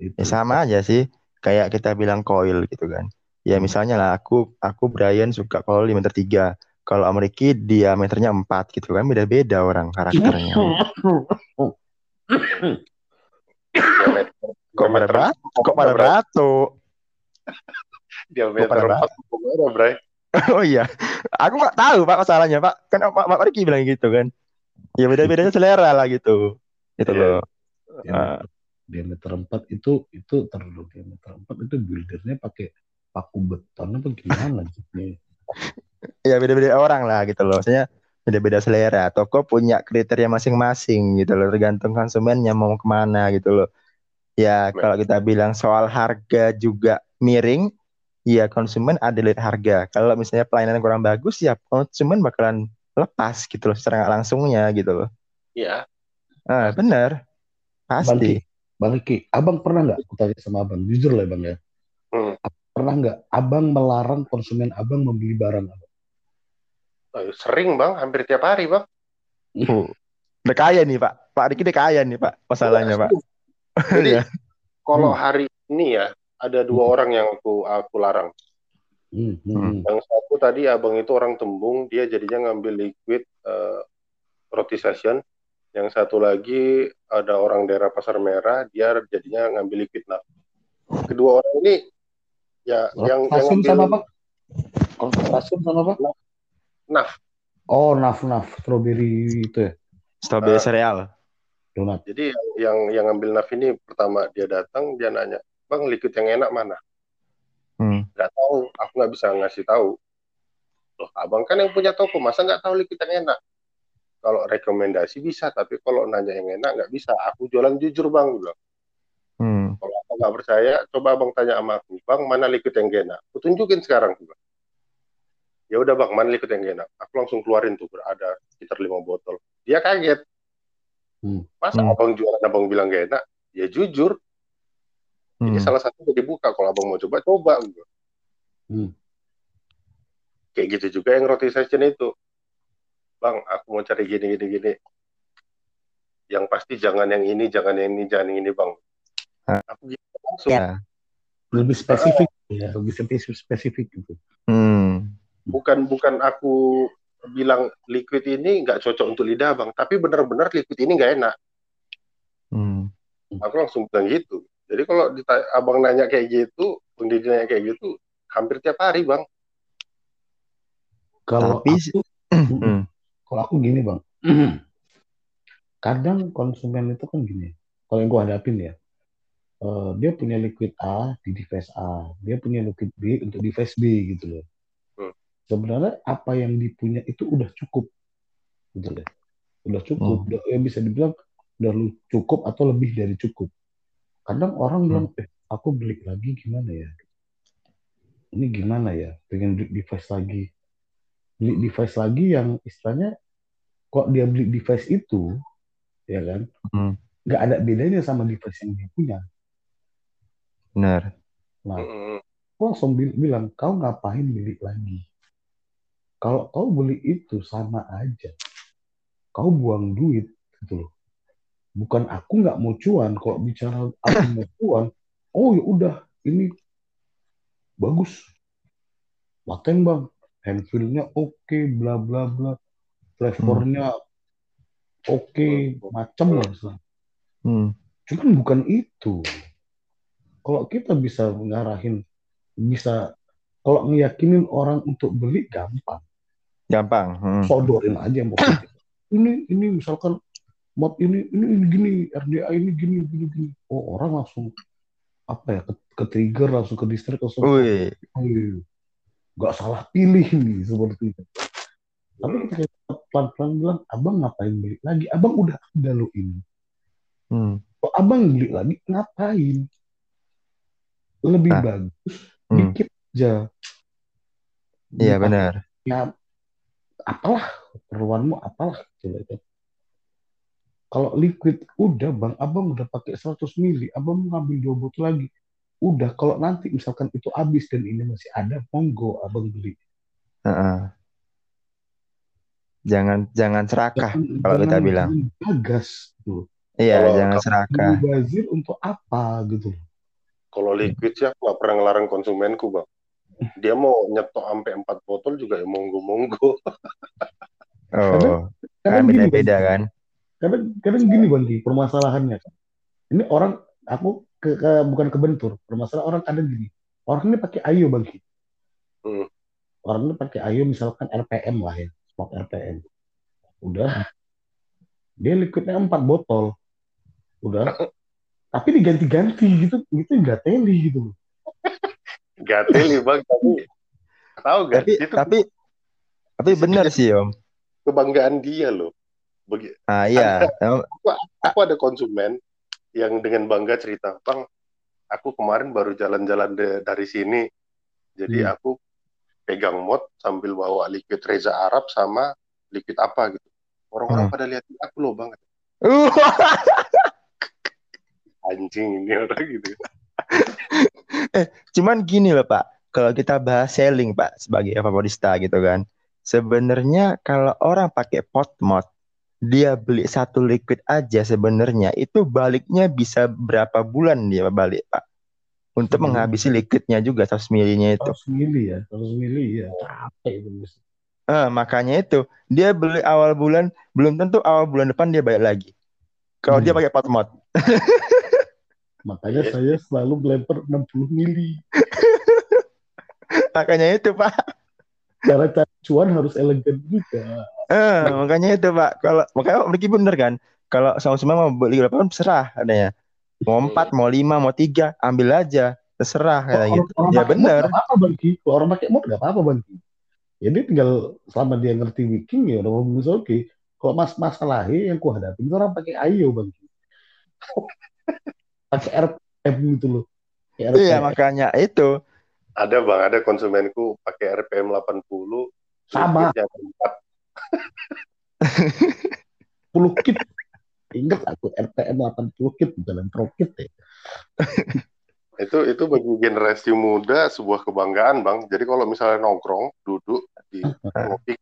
S2: Itu.
S1: ya sama aja sih. Kayak kita bilang coil gitu kan. Ya
S2: Hmm.
S1: misalnya lah aku aku Brian suka coil di meter tiga. Kalau Ameriki diameternya 4 gitu kan. Beda-beda orang karakternya. [laughs]
S3: Diameter
S1: kok pada bat kok pada batuk?
S3: Diameter
S1: Kok pada
S3: empat gimana Bray [laughs]
S1: oh iya. Aku nggak tahu pak masalahnya pak. Kan Pak Pak Riki bilang gitu kan. Ya beda-bedanya selera lah gitu. Gitu
S3: Iya.
S1: loh.
S2: Diameter, diameter 4 itu itu terlalu diameter 4 itu buildernya pakai paku beton apa gimana gitu [laughs]
S1: ya? Beda-beda orang lah gitu loh. Maksudnya beda-beda selera. Toko punya kriteria masing-masing gitu loh. Tergantung konsumennya mau ke mana gitu loh. Ya kalau kita bilang soal harga juga miring ya konsumen ada lihat harga kalau misalnya pelayanan kurang bagus ya konsumen bakalan lepas gitu loh secara langsungnya gitu loh
S3: iya
S1: ah benar
S2: Bang
S1: pasti
S2: Ki, Bang Ki, abang pernah nggak? Aku tanya sama abang, jujur lah bang ya.
S3: Hmm.
S2: Pernah nggak abang melarang konsumen abang membeli barang abang?
S3: Eh, sering bang hampir tiap hari bang
S1: Uh, udah kaya nih pak Pak Riki udah kaya nih pak masalahnya pak
S3: jadi [laughs]
S1: Iya.
S3: kalau
S2: Hmm.
S3: hari ini ya ada dua orang yang aku aku larang
S2: Hmm, hmm,
S1: Hmm.
S2: hmm.
S3: Yang satu tadi abang itu orang tembung, dia jadinya ngambil liquid eh, roti session. Yang satu lagi ada orang daerah Pasar Merah, dia jadinya ngambil liquid nah. Kedua orang ini ya yang yang
S2: Konsentrasium
S3: ngambil
S2: sama apa? Konsentrasium sama apa?
S3: Naf.
S2: Oh, naf naf strawberry itu ya,
S1: strawberry
S3: Ah.
S1: sereal
S2: donat.
S3: Jadi yang yang, yang ngambil naf ini pertama dia datang dia nanya, bang liquid yang enak mana?
S1: hmm.
S3: Nggak tahu, aku nggak bisa ngasih tahu. Loh, abang kan yang punya toko, masa nggak tahu liquid yang enak? Kalau rekomendasi bisa, tapi kalau nanya yang enak nggak bisa. Aku jualan jujur bang, bilang.
S1: Hmm.
S3: Kalau abang nggak percaya, coba abang tanya sama aku, bang mana liquid yang enak? Aku tunjukin sekarang. Bilang. Ya udah bang, mana liquid yang enak? Aku langsung keluarin tuh, ada sekitar lima botol. Dia kaget.
S2: Hmm.
S3: Masa
S1: Hmm.
S3: abang jualan abang bilang gak enak? Ya jujur. Jadi
S1: Hmm.
S3: salah satu udah dibuka. Kalau abang mau coba, coba. Bilang.
S2: Hmm.
S3: Kayak gitu juga yang roti session itu. Bang, aku mau cari gini, gini, gini. Yang pasti jangan yang ini, jangan yang ini, jangan yang ini, bang.
S1: Ah.
S3: Aku gitu langsung.
S1: Ya.
S2: Lebih spesifik ya, lebih spesifik spesifik gitu.
S1: Hmm.
S3: Bukan bukan aku bilang liquid ini nggak cocok untuk lidah, bang. Tapi benar-benar liquid ini nggak enak.
S1: Hmm.
S3: Aku langsung bilang gitu. Jadi kalau dita- abang nanya kayak gitu, pendiri nanya kayak gitu, hampir tiap hari, bang.
S2: Kalau
S1: Tapi
S2: aku, [clears throat]
S1: Hmm.
S2: kalau aku gini bang, kadang konsumen itu kan gini, kalau yang gue hadapin ya, eh, dia punya liquid A di device A, dia punya liquid B untuk device B gitu loh.
S3: Hmm.
S2: Sebenarnya apa yang dipunya itu udah cukup, gitu loh. Udah cukup,
S1: Hmm.
S2: udah, ya bisa dibilang udah cukup atau lebih dari cukup. Kadang orang bilang, eh aku beli lagi gimana ya? Ini gimana ya? Pengen beli device lagi. Beli device lagi yang istilahnya kok dia beli device itu, ya kan?
S1: Hmm.
S2: Nggak ada bedanya sama device yang dia punya.
S1: Benar.
S2: Nah,
S3: Mm-mm.
S2: aku langsung bil- bilang, kau ngapain beli lagi? Kalau kau beli itu sama aja. Kau buang duit, gitu loh. Bukan aku nggak mau cuan. Kalau bicara aku mau cuan, oh ya udah, ini bagus. Paten bang, handfeel-nya oke, bla bla bla. Flavornya oke, macam lah.
S1: Hmm.
S2: Cuman bukan itu. kalau kita bisa ngarahin bisa kalau ngeyakinin orang untuk beli gampang
S1: Gampang. Hmm.
S2: sodorin aja mau [coughs] ini ini misalkan mod ini ini, ini gini RDA ini gini gini gini. Oh orang langsung apa ya ke, ke trigger langsung ke distrik langsung
S1: Wih,
S2: "Wih, nggak salah pilih nih seperti itu. Tapi ketika kita pelan-pelan bilang abang ngapain beli lagi? Abang udah ada lo ini.
S1: Hmm.
S2: Kok abang beli lagi ngapain? Lebih
S1: Nah.
S2: bagus
S1: Hmm.
S2: dikit aja.
S1: Iya benar.
S2: ya apalah keperluanmu apalah coba itu kalau liquid udah bang abang udah pakai 100 mili abang mau ngambil dua botol lagi udah kalau nanti misalkan itu habis dan ini masih ada monggo abang beli
S1: Heeh. Jangan jangan serakah
S2: jangan
S1: kalau kita
S2: jangan-
S1: bilang.
S2: jangan gagas gitu
S1: Iya,
S3: Kalau-
S1: jangan serakah.
S2: bazir untuk apa gitu
S3: Kalau liquid sih aku nggak pernah ngelarang konsumenku bang. Dia mau nyetok sampai 4 botol juga ya monggo monggo.
S1: Oh, kan
S2: kadang gini bang
S1: beda-beda kan.
S2: Kadang kadang gini bang Ki, permasalahannya. Kan ini orang aku ke, ke- bukan kebentur permasalahan orang kadang gini. Orang ini pakai ayo bang.
S3: Hmm.
S2: orang ini pakai ayo misalkan RPM lah ya smoke RPM udah. Dia liquidnya empat botol. Udah. [laughs] Tapi diganti-ganti gitu gitu nggak teli gitu
S3: Gak teli bang tapi tahu gak
S1: Tapi
S3: itu
S1: tapi tapi benar sih Om.
S3: kebanggaan dia loh. Bagi,
S1: Ah iya.
S3: aku ada konsumen yang dengan bangga cerita, bang, aku kemarin baru jalan-jalan dari sini, jadi
S2: Hmm.
S3: aku pegang mod sambil bawa liquid Reza Arab sama liquid apa gitu. Orang-orang
S1: Hmm.
S3: pada liatin aku loh bang,
S1: Uh, [laughs]
S3: anjing ini orang gitu. [laughs]
S1: Cuman gini loh Pak, kalau kita bahas selling Pak sebagai favorista gitu kan. Sebenarnya kalau orang pakai pot mod, dia beli satu liquid aja sebenarnya itu baliknya bisa berapa bulan dia balik Pak. Untuk
S2: Hmm.
S1: menghabisi liquidnya juga 100 milinya itu.
S2: 100 mili ya 100 mili ya capek itu
S1: Eh, makanya itu dia beli awal bulan belum tentu awal bulan depan dia balik lagi. Kalau
S2: Hmm.
S1: dia pakai pot mod. [laughs]
S2: makanya saya selalu blemper 60 mili [laughs]
S1: Makanya itu Pak.
S2: cara cari cuan harus elegan juga
S1: Eh, makanya itu Pak. Kalau makanya Ricky bener kan. Kalau sama-sama mau beli berapa pun serah adanya. Mau empat, mau lima, mau tiga, ambil aja. Terserah kayak gitu.
S2: orang
S1: Ya bener.
S2: bang Ki. Kalau orang pakai mod nggak apa-apa bang Ki. Ya dia tinggal selama dia ngerti wiki ya udah bagus oke. Kalau mas masalahnya yang ku hadapi itu orang pakai ayo bang Ki. pakai RPM gitu loh.
S1: Iya, makanya itu.
S3: Ada bang, ada konsumenku pakai RPM 80,
S2: Sama.
S3: liquidnya empat.
S2: 10 kit. Ingat aku RPM 80 kit bukan yang pro kit ya.
S3: Itu itu bagi generasi muda sebuah kebanggaan bang. Jadi kalau misalnya nongkrong, duduk di ngopi,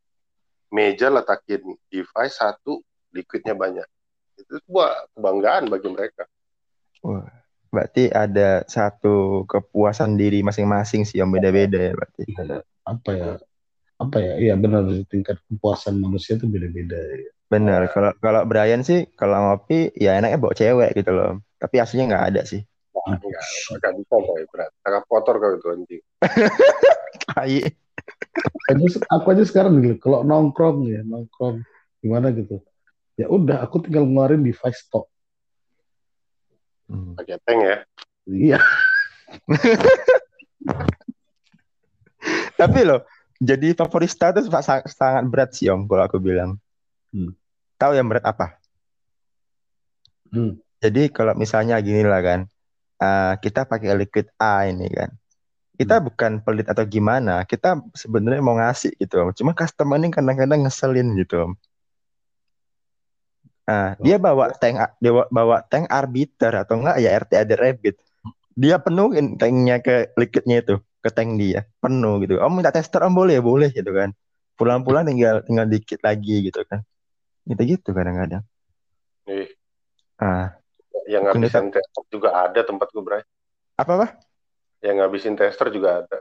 S3: meja letakin device satu, liquidnya banyak. Itu sebuah kebanggaan bagi mereka.
S1: Wah, berarti ada satu kepuasan diri masing-masing sih yang beda-beda ya berarti.
S2: Apa ya? Apa ya? Iya benar tingkat kepuasan manusia itu beda-beda. ya.
S1: Bener. Kalau kalau Brian sih kalau ngopi ya enaknya bawa cewek gitu loh. Tapi aslinya nggak ada sih.
S3: Enggak, enggak bisa saya berat. Sangat kotor kalau itu anjing. [laughs]
S1: Tai.
S2: Aja, aku aja sekarang nih, kalau nongkrong ya nongkrong gimana gitu. Ya udah, aku tinggal ngeluarin device stock.
S1: Hmm.
S3: Pakai tank ya.
S2: Iya. [laughs]
S1: Tapi loh, jadi favorista itu sa- sangat berat sih Om kalau aku bilang.
S2: Hmm.
S1: Tahu yang berat apa?
S2: Hmm.
S1: Jadi kalau misalnya gini lah kan, eh, kita pakai liquid A ini kan, kita bukan pelit atau gimana, kita sebenarnya mau ngasih gitu Om. Cuma customer ini kadang-kadang ngeselin gitu Om. Nah, dia bawa tank dia bawa- bawa tank arbiter atau enggak ya RT ada rabbit. Dia penuhin tanknya ke liquidnya itu, ke tank dia, penuh gitu. Om minta tester Om boleh, boleh gitu kan. Pulang-pulang tinggal tinggal dikit lagi gitu kan. Gitu-gitu kadang-kadang.
S3: Nih,
S1: Ah,
S3: yang ngabisin tester juga ada tempat gue, Bray.
S1: apa apa?
S3: Yang ngabisin tester juga ada.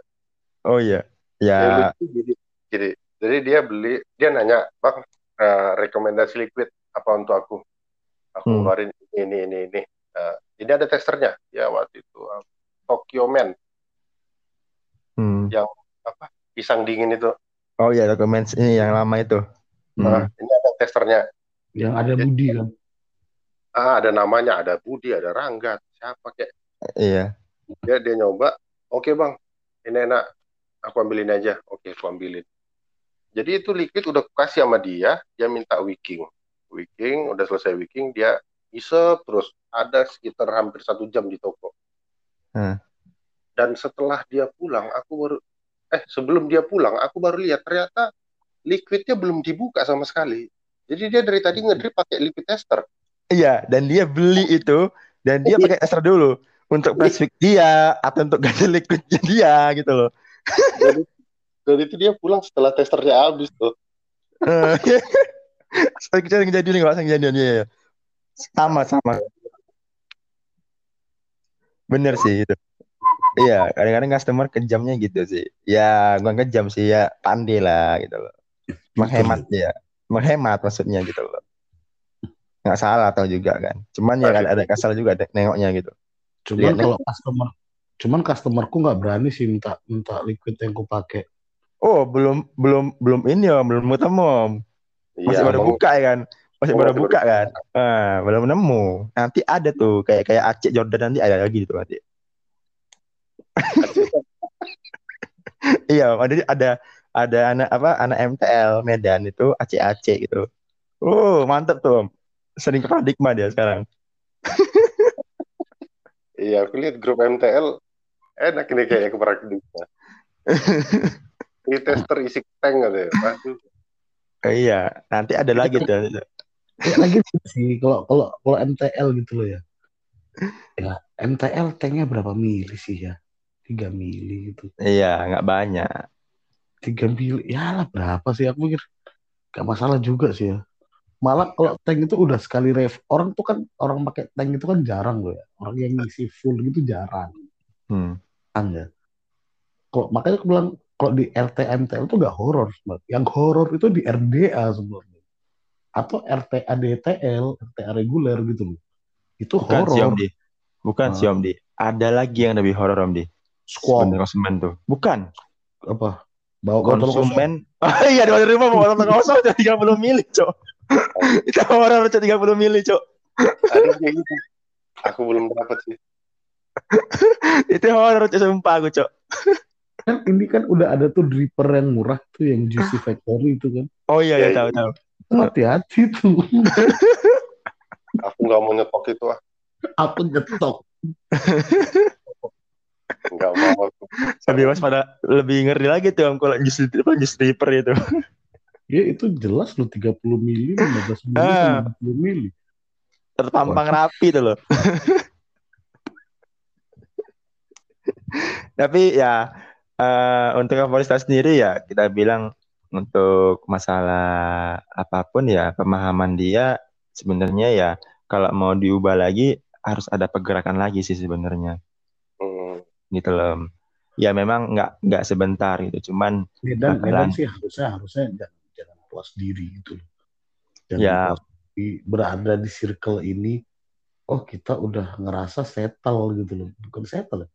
S1: Oh iya.
S3: Ya,
S1: Ya,
S3: jadi, jadi, jadi dia beli, dia nanya, bang, eh, rekomendasi liquid apa untuk aku? Aku
S1: Hmm.
S3: ngeluarin ini, ini, ini, ini. Eh, ini ada testernya. Ya waktu itu, eh, Tokyo Man
S1: Hmm.
S3: apa pisang dingin itu
S1: Oh iya, dokumen ini yang lama itu.
S3: Nah,
S1: Hmm.
S3: ini ada testernya
S2: Yang ada Budi kan.
S3: ah ada namanya ada Budi ada Rangga siapa kayak
S1: Iya.
S3: dia dia nyoba oke bang ini enak aku ambilin aja oke aku ambilin jadi itu liquid udah kasih sama dia dia minta wicking wicking udah selesai wicking dia isep terus ada sekitar hampir satu jam di toko
S1: Hmm.
S3: Dan setelah dia pulang aku baru eh sebelum dia pulang aku baru lihat ternyata liquidnya belum dibuka sama sekali jadi dia dari tadi ngedrip pakai liquid tester
S1: Iya, dan dia beli itu dan dia pakai tester dulu untuk spesifik dia atau untuk ganti liquidnya dia gitu loh.
S3: dan, dan itu dia pulang setelah testernya habis tuh
S1: Eh, [laughs] Sering kejadian nggak sering kejadian ya, ya. Sama sama. Bener sih itu. Iya, kadang-kadang customer kejamnya gitu sih. Ya, bukan kejam sih ya, pandai lah gitu loh. Menghemat ya, menghemat maksudnya gitu loh. Nggak salah atau juga kan. Cuman ya kan ada kasar juga ada nengoknya gitu.
S2: Cuman
S1: Lihat.
S2: kalau customer, cuman customerku nggak berani sih minta minta liquid yang ku pakai.
S1: Oh, belum belum belum ini om, belum ketemu om. Masih
S3: Iya,
S1: baru
S3: mau-
S1: buka ya kan. Masih
S3: Oh,
S1: baru buka kan. Ah, belum nemu. Nanti ada tuh kayak kayak Aceh Jordan nanti ada lagi tuh nanti. [laughs] Iya, ada ada ada anak apa anak MTL Medan itu Aceh Aceh gitu. Oh, mantep tuh om. Sering ke paradigma dia sekarang. [laughs]
S3: Iya, aku lihat grup MTL enak ini kayak ke Prakediknya. Ini tester isi tank ada ya. Waduh.
S1: Eh, iya, nanti ada lagi tuh.
S2: Ya, lagi sih kalau kalau kalau MTL gitu loh ya. Ya MTL tanknya berapa mili sih ya? 3 mili gitu.
S1: Iya, nggak banyak.
S2: 3 mili. Ya lah berapa sih aku pikir. Gak masalah juga sih ya. Malah kalau tank itu udah sekali rev. Orang tuh kan orang pakai tank itu kan jarang loh ya. Orang yang ngisi full gitu jarang.
S1: Hmm.
S2: Kan ya. Kalau makanya aku bilang kalau di RT MTL itu gak horor. Yang horor itu di RDA sebenarnya. Atau RTA DTL, RTA reguler gitu loh. Itu
S1: Bukan sih Om
S2: horor.
S1: Di. Bukan
S2: Ah.
S1: sih Om Di. Ada lagi yang lebih horor Om Di.
S2: Squad
S1: Sebenarnya konsumen tuh. Bukan.
S2: apa? Bawa
S1: konsumen oh [laughs] iya di rumah bawa botol kosong udah 30 mili cok [laughs] itu orang cok 30 mili cok
S3: gitu. Aku belum dapat sih. [laughs]
S1: itu horor cok sumpah aku cok
S2: Kan ini kan udah ada tuh dripper yang murah tuh yang Juicy Factory itu kan.
S1: oh iya
S3: Ya,
S1: ya tahu
S3: iya.
S1: tahu
S2: Hati-hati tuh.
S3: Aku nggak mau nyetok itu ah.
S2: Aku nyetok.
S3: Nggak mau aku.
S1: lebih waspada lebih ngeri lagi tuh om kalau jus apa jus dripper itu
S2: Ya itu jelas loh 30 mili, 15 mili,
S1: Ah.
S2: 90 mili.
S1: terpampang rapi tuh loh [laughs] tapi ya eh, untuk Kapolista sendiri ya kita bilang untuk masalah apa pun ya pemahaman dia sebenarnya ya kalau mau diubah lagi harus ada pergerakan lagi sih sebenarnya. Gitu loh ya memang nggak nggak sebentar gitu cuman
S2: Medan. Medan sih harusnya harusnya jangan, jangan puas diri gitu. loh. Jangan
S1: Ya.
S2: puas diri berada di circle ini. Oh kita udah ngerasa settle gitu loh, bukan settle, ya.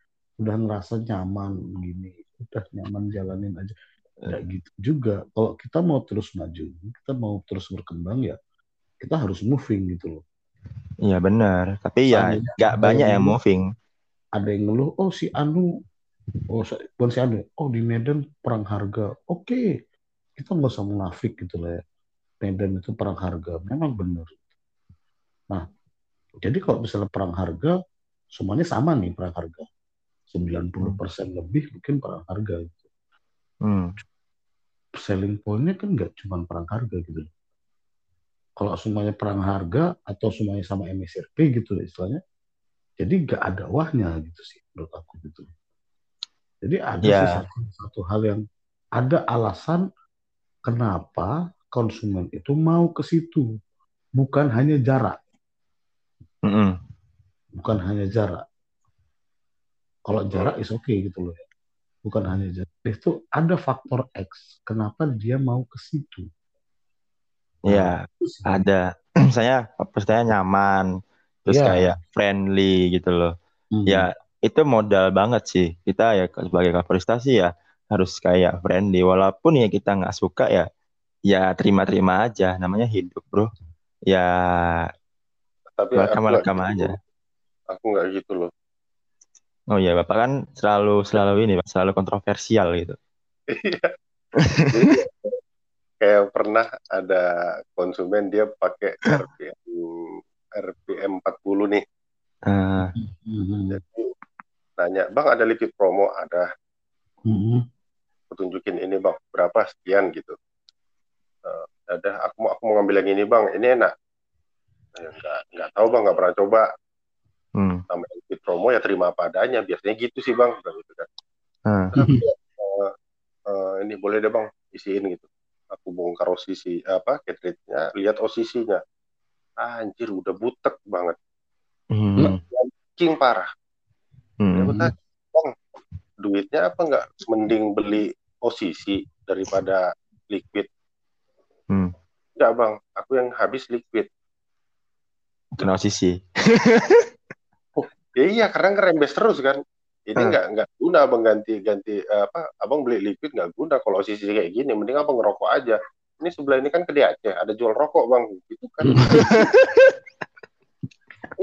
S2: udah ngerasa nyaman gini, udah nyaman jalanin aja. Nggak gitu juga. Kalau kita mau terus maju, kita mau terus berkembang ya, kita harus moving gitu loh.
S1: ya benar tapi ya nggak banyak
S2: yang
S1: moving
S2: Ada yang ngeluh, oh si Anu, oh bukan si Anu, oh di Medan perang harga. Oke, kita nggak usah munafik gitu lah ya. Medan itu perang harga, memang benar. Nah, jadi kalau misalnya perang harga, semuanya sama nih perang harga. 90% lebih mungkin perang harga.
S1: hmm.
S2: Selling point-nya kan nggak cuma perang harga gitu. Kalau semuanya perang harga atau semuanya sama MSRP gitu lah istilahnya, jadi nggak ada wahnya gitu sih menurut aku gitu. Jadi ada sih satu, satu hal yang ada alasan kenapa konsumen itu mau ke situ, bukan hanya jarak.
S1: Mm-mm.
S2: bukan hanya jarak. Kalau jarak is oke gitu loh ya. Bukan hanya jarak. Itu ada faktor X. Kenapa dia mau ke situ?
S1: ya ada [clears throat] saya saya nyaman terus
S2: Iya.
S1: kayak friendly gitu loh
S2: Hmm.
S1: ya itu modal banget sih kita ya sebagai kaporistasi ya harus kayak friendly walaupun ya kita nggak suka ya ya terima-terima aja namanya hidup bro ya
S3: Tapi
S1: welcome
S3: gitu.
S1: aja
S3: Aku nggak gitu loh.
S1: oh ya bapak kan selalu selalu ini Pak, selalu kontroversial gitu
S3: Iya. Kayak pernah ada konsumen dia pakai RPM RPM 40 nih.
S2: Mhm.
S3: Jadi nanya, "Bang, ada liquid promo?" Ada. Aku tunjukin ini, Bang. Berapa sekian gitu. Eh, ada aku mau aku mau ngambil yang ini, Bang. Ini enak. Eh, nggak nggak tahu, Bang. Nggak pernah coba.
S1: hmm,
S3: Namanya liquid promo ya terima apa adanya. Biasanya gitu sih, Bang. Gitu kan.
S1: ah,
S3: Eh, eh, ini boleh deh, Bang. Isiin gitu. Aku bongkar OCC apa cartridge-nya, lihat OCC-nya. Anjir, udah butek banget.
S1: hmm,
S3: King parah. Ya,
S1: hmm.
S3: tanya, Bang, duitnya apa nggak mending beli OCC daripada liquid?
S1: Hmm.
S3: Enggak, Bang. Aku yang habis liquid.
S1: kena sisi [laughs]
S3: Ya iya, karena ngerembes terus kan. Ini
S1: Hmm.
S3: nggak nggak guna abang ganti ganti eh, apa? Abang beli liquid nggak guna kalau OCC kayak gini. Mending abang ngerokok aja. Ini sebelah ini kan ke Aceh, ada jual rokok bang, gitu kan? [laughs]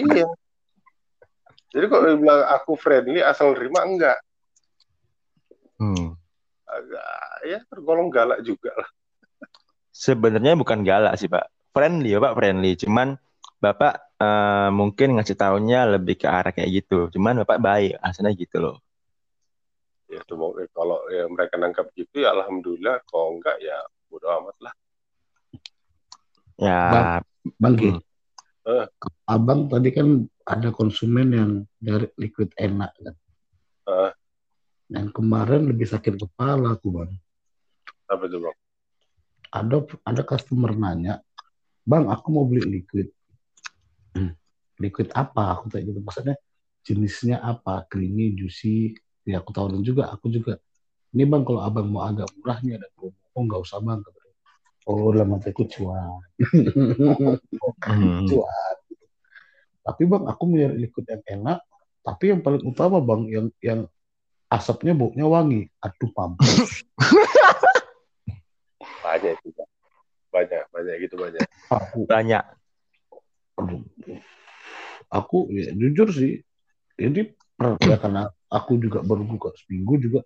S3: iya. Jadi kalau dibilang aku friendly asal nerima enggak,
S1: hmm.
S3: agak ya tergolong galak juga lah.
S1: sebenarnya bukan galak sih pak friendly ya pak friendly cuman bapak eh, mungkin ngasih taunya lebih ke arah kayak gitu cuman bapak baik aslinya gitu loh
S3: Ya semoga kalau ya, mereka nangkap gitu ya alhamdulillah. Kalau enggak ya bodo amat lah.
S1: ya
S2: Bang
S1: hmm.
S3: Eh.
S2: abang tadi kan ada konsumen yang dari liquid enak kan.
S3: Eh.
S2: Dan kemarin lebih sakit kepala aku bang.
S3: Apa tuh bang?
S2: Ada ada customer nanya, bang aku mau beli liquid. Hmm, liquid apa? Aku tanya gitu. Maksudnya jenisnya apa? Creamy, juicy. Ya aku tawarin juga. Aku juga. Ini bang kalau abang mau agak murah nih ada promo. Oh nggak usah bang. Oh dalam hatiku cuan.
S1: Hmm.
S2: cuan. Tapi bang, aku mau nyari liquid yang enak. Tapi yang paling utama bang, yang yang asapnya baunya wangi. Aduh mampus.
S3: Banyak itu bang. Banyak, banyak gitu banyak.
S2: Aku,
S1: banyak
S2: aduh. aku ya, jujur sih. Ini per- ya karena aku juga baru buka seminggu juga.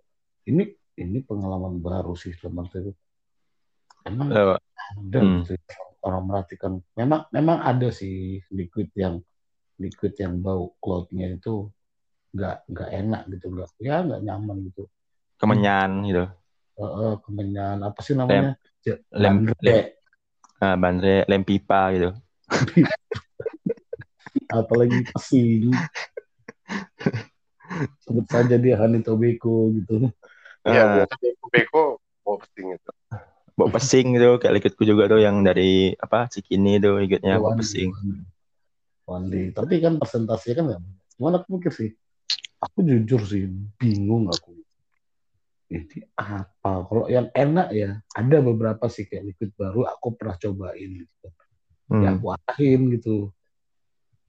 S2: Ini ini pengalaman baru sih teman saya. Emang
S1: Loh,
S2: ada
S1: Hmm.
S2: gitu ya, orang merhatikan. Memang memang ada sih liquid yang liquid yang bau cloudnya itu nggak nggak enak gitu nggak ya nggak nyaman gitu.
S1: kemenyan gitu
S2: Eh, eh, kemenyan apa sih namanya?
S1: Lem
S2: bandrek.
S1: lem ah, bandre lem pipa gitu [laughs]
S2: apalagi pesing. [laughs] Sebut saja dia Hani Tobeko gitu.
S3: Iya,
S1: Ah,
S3: biasanya beko mau pesing itu.
S1: bau pesing gitu kayak liquidku juga tuh yang dari apa cikini tuh liquidnya bau
S2: Wandi,
S1: pesing
S2: Wandi. Tapi kan persentasenya kan banyak. Cuman aku mikir sih, aku jujur sih bingung aku. Ini apa? Kalau yang enak ya, ada beberapa sih kayak liquid baru aku pernah cobain gitu. Ya
S1: hmm.
S2: aku arahin gitu.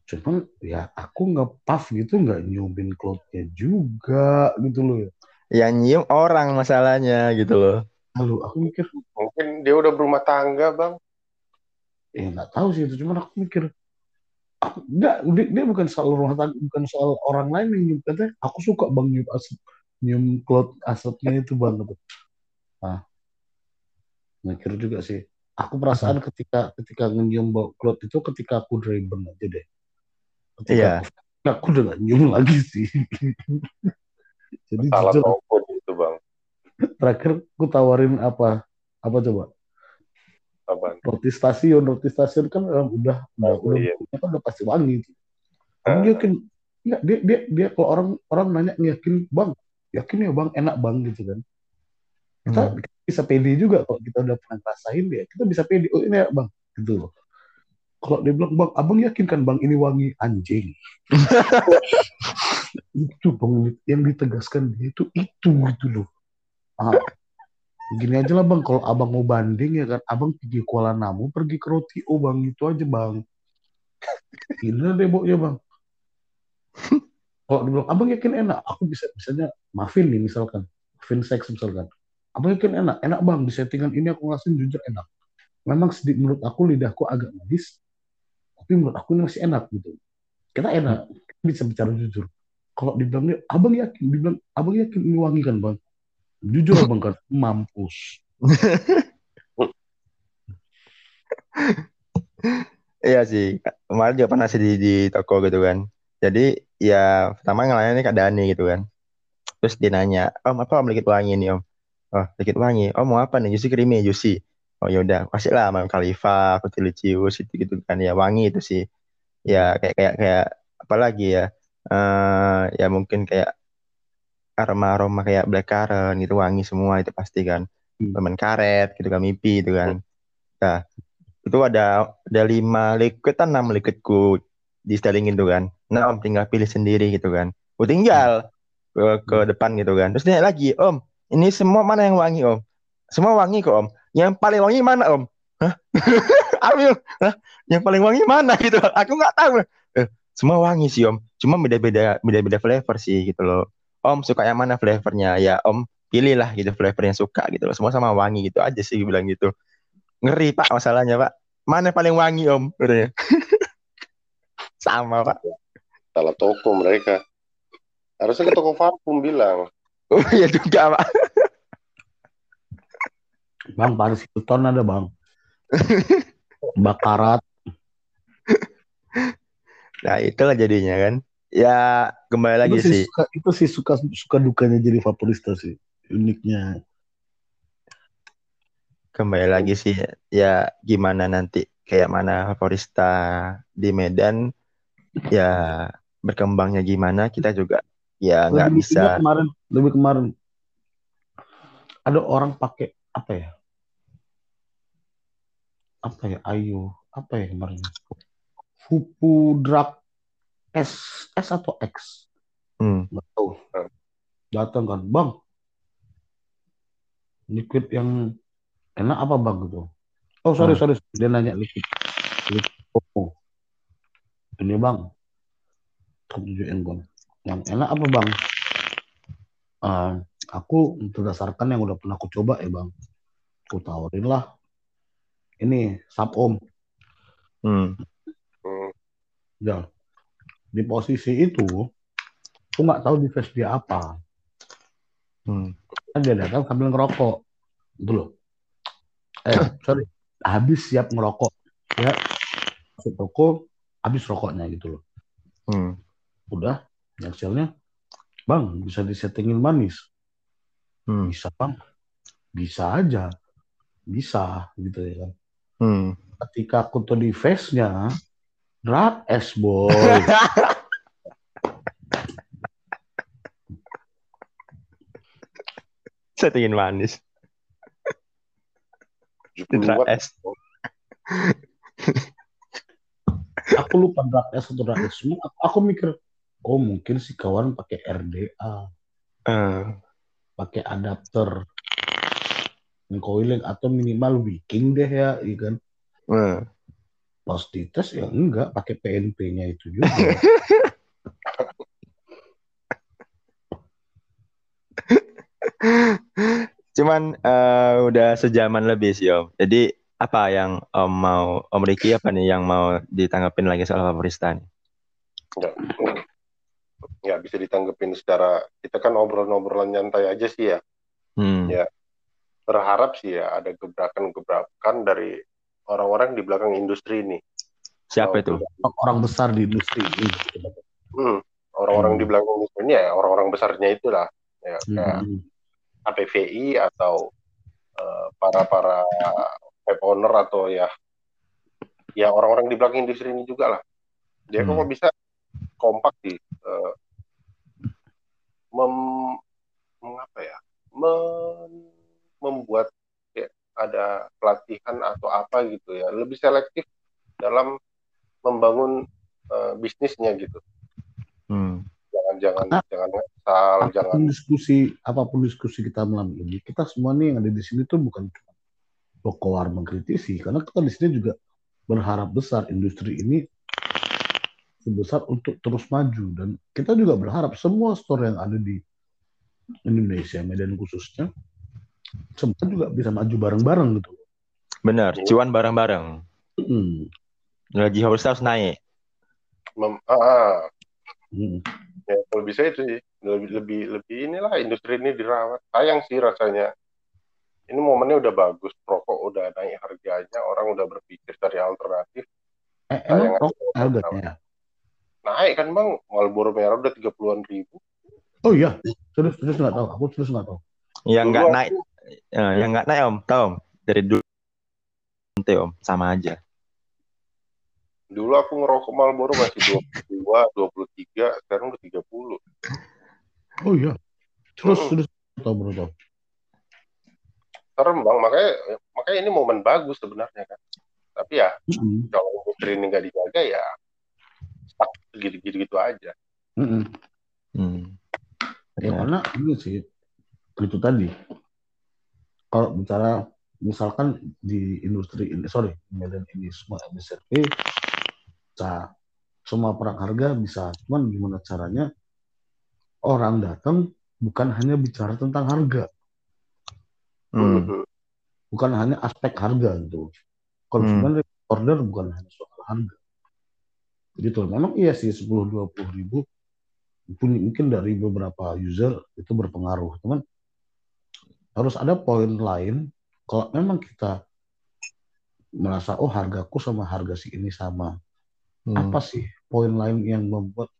S2: Cuman ya aku nggak puff gitu, nggak nyobain cloudnya juga gitu loh ya.
S1: Yang nyium orang masalahnya gitu loh
S2: Lalu aku mikir,
S3: Mungkin dia udah berumah tangga bang.
S2: eh nggak tahu sih itu. Cuman aku mikir, aku nggak dia, dia bukan soal rumah tangga, bukan soal orang lain yang nyium katanya. Aku suka bang nyium asap, nyium cloud asapnya itu bang gitu. Nah, mikir juga sih. Aku perasaan ketika ketika nyium bau cloud itu ketika aku driven aja deh. Ketika
S1: Iya.
S2: aku, aku udah nggak nyium lagi sih. [laughs] Jadi
S3: Salah
S2: jujur.
S3: toko itu bang.
S2: terakhir aku tawarin apa? Apa coba?
S3: Apa?
S2: roti stasiun. Roti stasiun kan orang udah udah
S3: Oh,
S2: udah,
S3: iya.
S2: kan udah pasti wangi
S3: Ah.
S2: Dia yakin nggak dia dia dia kalau orang orang nanya yakin bang? Yakin ya bang. Enak bang gitu kan. Kita,
S1: Hmm.
S2: kita bisa pede juga kalau kita udah pernah ngerasain dia. Kita bisa pede oh ini enak bang. Gitu loh. Kalau dia bilang bang abang yakin kan bang ini wangi? Anjing [laughs] itu bang yang ditegaskan dia itu itu gitu loh. Ah, gini aja lah bang. Kalau abang mau banding ya kan abang pergi Kuala Namu pergi ke roti oh bang. Itu aja bang. Ini baunya bang. Kalau dibilang abang yakin enak? Aku bisa misalnya muffin nih misalkan. Muffin seks misalkan. Abang yakin enak? Enak bang. Di settingan ini aku ngasihin jujur enak. Memang sedikit menurut aku lidahku agak manis tapi menurut aku ini masih enak gitu. Kita enak bisa bicara jujur kalau dibilang abang yakin dibilang abang yakin ini wangi kan bang jujur [laughs] abang kan mampus
S1: Iya sih, kemarin juga pernah sih di, di toko gitu kan. Jadi ya pertama ngelayannya Kak Dani gitu kan. Terus dia nanya, Om apa om dikit wangi nih om? Oh dikit wangi. Oh mau apa nih? Juicy creamy, juicy. Oh yaudah, kasih lah sama Khalifa, Putih Lucius itu gitu kan ya wangi itu sih. Ya kayak kayak kayak apa lagi ya? Uh, ya mungkin kayak aroma-aroma kayak black currant gitu wangi semua itu pasti kan. Hmm. karet gitu kan, mipi itu kan. Nah, itu ada ada lima liquid kan enam liquidku di styling itu kan nah om tinggal pilih sendiri gitu kan gue tinggal ke, ke hmm. depan gitu kan terus dia lagi om ini semua mana yang wangi om semua wangi kok om yang paling wangi mana om Hah? [laughs] Ambil Hah? yang paling wangi mana gitu aku nggak tahu semua wangi sih om. Cuma beda-beda beda-beda flavor sih gitu loh. Om suka yang mana flavornya? Ya om pilihlah gitu flavor yang suka gitu loh. Semua sama wangi gitu aja sih bilang gitu. Ngeri pak masalahnya pak. Mana paling wangi om? [laughs] Sama pak.
S3: Salah toko mereka. Harusnya ke toko parfum bilang.
S1: Oh iya juga pak.
S2: Bang Paris Hilton ada bang. [laughs] Bakarat
S1: nah itulah jadinya kan. Ya kembali lagi
S2: itu
S1: sih,
S2: Suka, itu sih suka suka dukanya jadi favorista sih uniknya.
S1: Kembali lagi sih ya gimana nanti kayak mana Favorista di Medan ya berkembangnya gimana kita juga ya nggak bisa.
S2: kemarin lebih kemarin. Ada orang pakai apa ya? Apa ya? Ayo apa ya kemarin Fupu Drag S S atau X?
S1: Hmm.
S2: tahu. Datang kan bang liquid yang enak apa bang? Gitu. Oh sorry hmm. sorry dia nanya liquid. Liquid oh. ini bang tunjukin bang yang enak apa bang? Uh, aku berdasarkan yang udah pernah aku coba ya bang. Aku tawarin lah. Ini sub om
S1: hmm.
S2: Ya di posisi itu aku nggak tahu di face dia apa.
S1: Hmm.
S2: kan dia datang sambil ngerokok. Gitu loh. Eh [coughs] sorry. Habis siap ngerokok. Ya masuk toko habis rokoknya gitu loh.
S1: Hmm.
S2: udah. Hasilnya bang bisa disettingin manis. Hmm. bisa bang. Bisa aja. Bisa gitu ya kan.
S1: Hmm.
S2: ketika aku tuh di face drag es boy [laughs]
S1: settingin manis Drag S.
S2: aku lupa drag S atau drag S. Aku, aku mikir, oh mungkin si kawan pakai RDA.
S1: Uh.
S2: Pakai adapter. Coiling atau minimal wicking deh ya, iya kan?
S1: Uh.
S2: Pas dites ya enggak, pakai PNP-nya itu juga. [laughs]
S1: Cuman uh, udah sejaman lebih sih Om. Jadi apa yang Om mau Om Riki apa nih yang mau ditanggapin lagi soal Favorista nih?
S3: Enggak. Ya bisa ditanggapin secara kita kan obrol-obrolan nyantai aja sih ya.
S1: Hmm.
S3: Ya berharap sih ya ada gebrakan-gebrakan dari orang-orang di belakang industri ini.
S1: Siapa itu?
S2: Orang besar di industri ini.
S3: Hmm, orang-orang hmm. di belakang industri ini ya orang-orang besarnya itulah. Ya, kayak hmm APVI atau uh, para para web owner atau ya ya orang-orang di belakang industri ini juga lah dia hmm. kok bisa kompak di uh, mem, mengapa ya mem, membuat ada pelatihan atau apa gitu ya. Lebih selektif dalam membangun uh, bisnisnya gitu.
S1: Hmm.
S3: Jangan nah, jangan ngasal, jangan
S2: diskusi apa pun diskusi kita malam ini, kita semua nih yang ada di sini tuh bukan cuma mengkritisi, karena kita di sini juga berharap besar industri ini sebesar untuk terus maju. Dan kita juga berharap semua store yang ada di Indonesia Medan khususnya semua juga bisa maju bareng-bareng gitu.
S1: Benar, cuan bareng-bareng.
S2: Hmm.
S1: Gaji harus naik.
S3: Mem- ah, ah.
S2: Hmm.
S3: ya kalau bisa itu sih lebih lebih lebih inilah industri ini dirawat sayang sih rasanya ini momennya udah bagus rokok udah naik harganya orang udah berpikir cari alternatif
S2: Eh, emang rokok harganya?
S3: naik kan bang Marlboro merah udah tiga puluhan ribu
S2: Oh iya, terus terus nggak tahu. Aku terus nggak tahu.
S1: Yang nggak naik, eh, yang nggak naik om, tahu om? Dari dulu nanti om, sama aja.
S3: dulu aku ngerokok Marlboro masih 22, 23, [laughs] sekarang udah 30.
S2: Oh iya. Terus
S3: Hmm.
S2: terus tahu baru tahu.
S3: Serem bang, makanya makanya ini momen bagus sebenarnya kan. Tapi ya
S2: Mm-mm.
S3: kalau industri ini nggak dijaga ya stuck gitu-gitu aja.
S2: Mm-mm.
S1: Hmm.
S2: Ya,
S1: Ya.
S2: karena ini sih itu tadi. Kalau bicara misalkan di industri ini, sorry, Medan ini semua MSRP, bisa semua perang harga bisa, cuman gimana caranya orang datang bukan hanya bicara tentang harga,
S1: Hmm.
S2: Bukan hanya aspek harga gitu. Konsumen order bukan hanya soal harga. Gitu. Memang iya sih 10-20 ribu mungkin dari beberapa user itu berpengaruh. Cuman harus ada poin lain kalau memang kita merasa oh hargaku sama harga si ini sama.
S1: Hmm.
S2: Apa sih poin lain yang membuat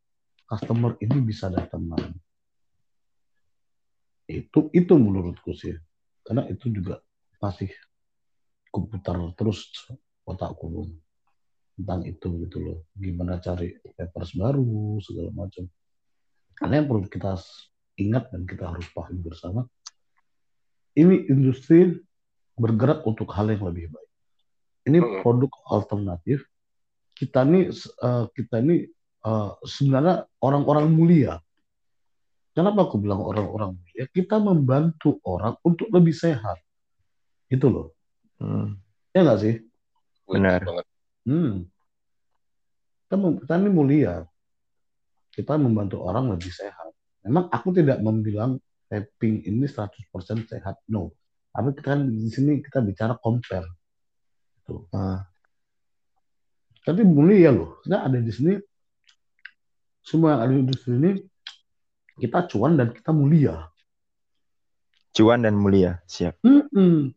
S2: customer ini bisa datang lagi? Itu itu menurutku sih. Karena itu juga masih kuputar terus otakku tentang itu gitu loh. Gimana cari papers baru segala macam. Karena yang perlu kita ingat dan kita harus pahami bersama, ini industri bergerak untuk hal yang lebih baik. Ini
S3: Hmm.
S2: produk alternatif. Kita ini eh, kita ini eh, sebenarnya orang-orang mulia. Kenapa aku bilang orang-orang mulia? Kita membantu orang untuk lebih sehat. Itu loh.
S1: Hmm.
S2: Ya nggak sih?
S1: Benar.
S2: Hmm. Kita, kita ini mulia. Kita membantu orang lebih sehat. Memang aku tidak membilang vaping ini 100% sehat. No. Tapi kita kan di sini kita bicara compare. Tuh.
S1: Ah.
S2: Tapi mulia loh. Kita ada di sini semua yang ada di industri ini kita cuan dan kita mulia.
S1: Cuan dan mulia, siap.
S2: Mm-mm.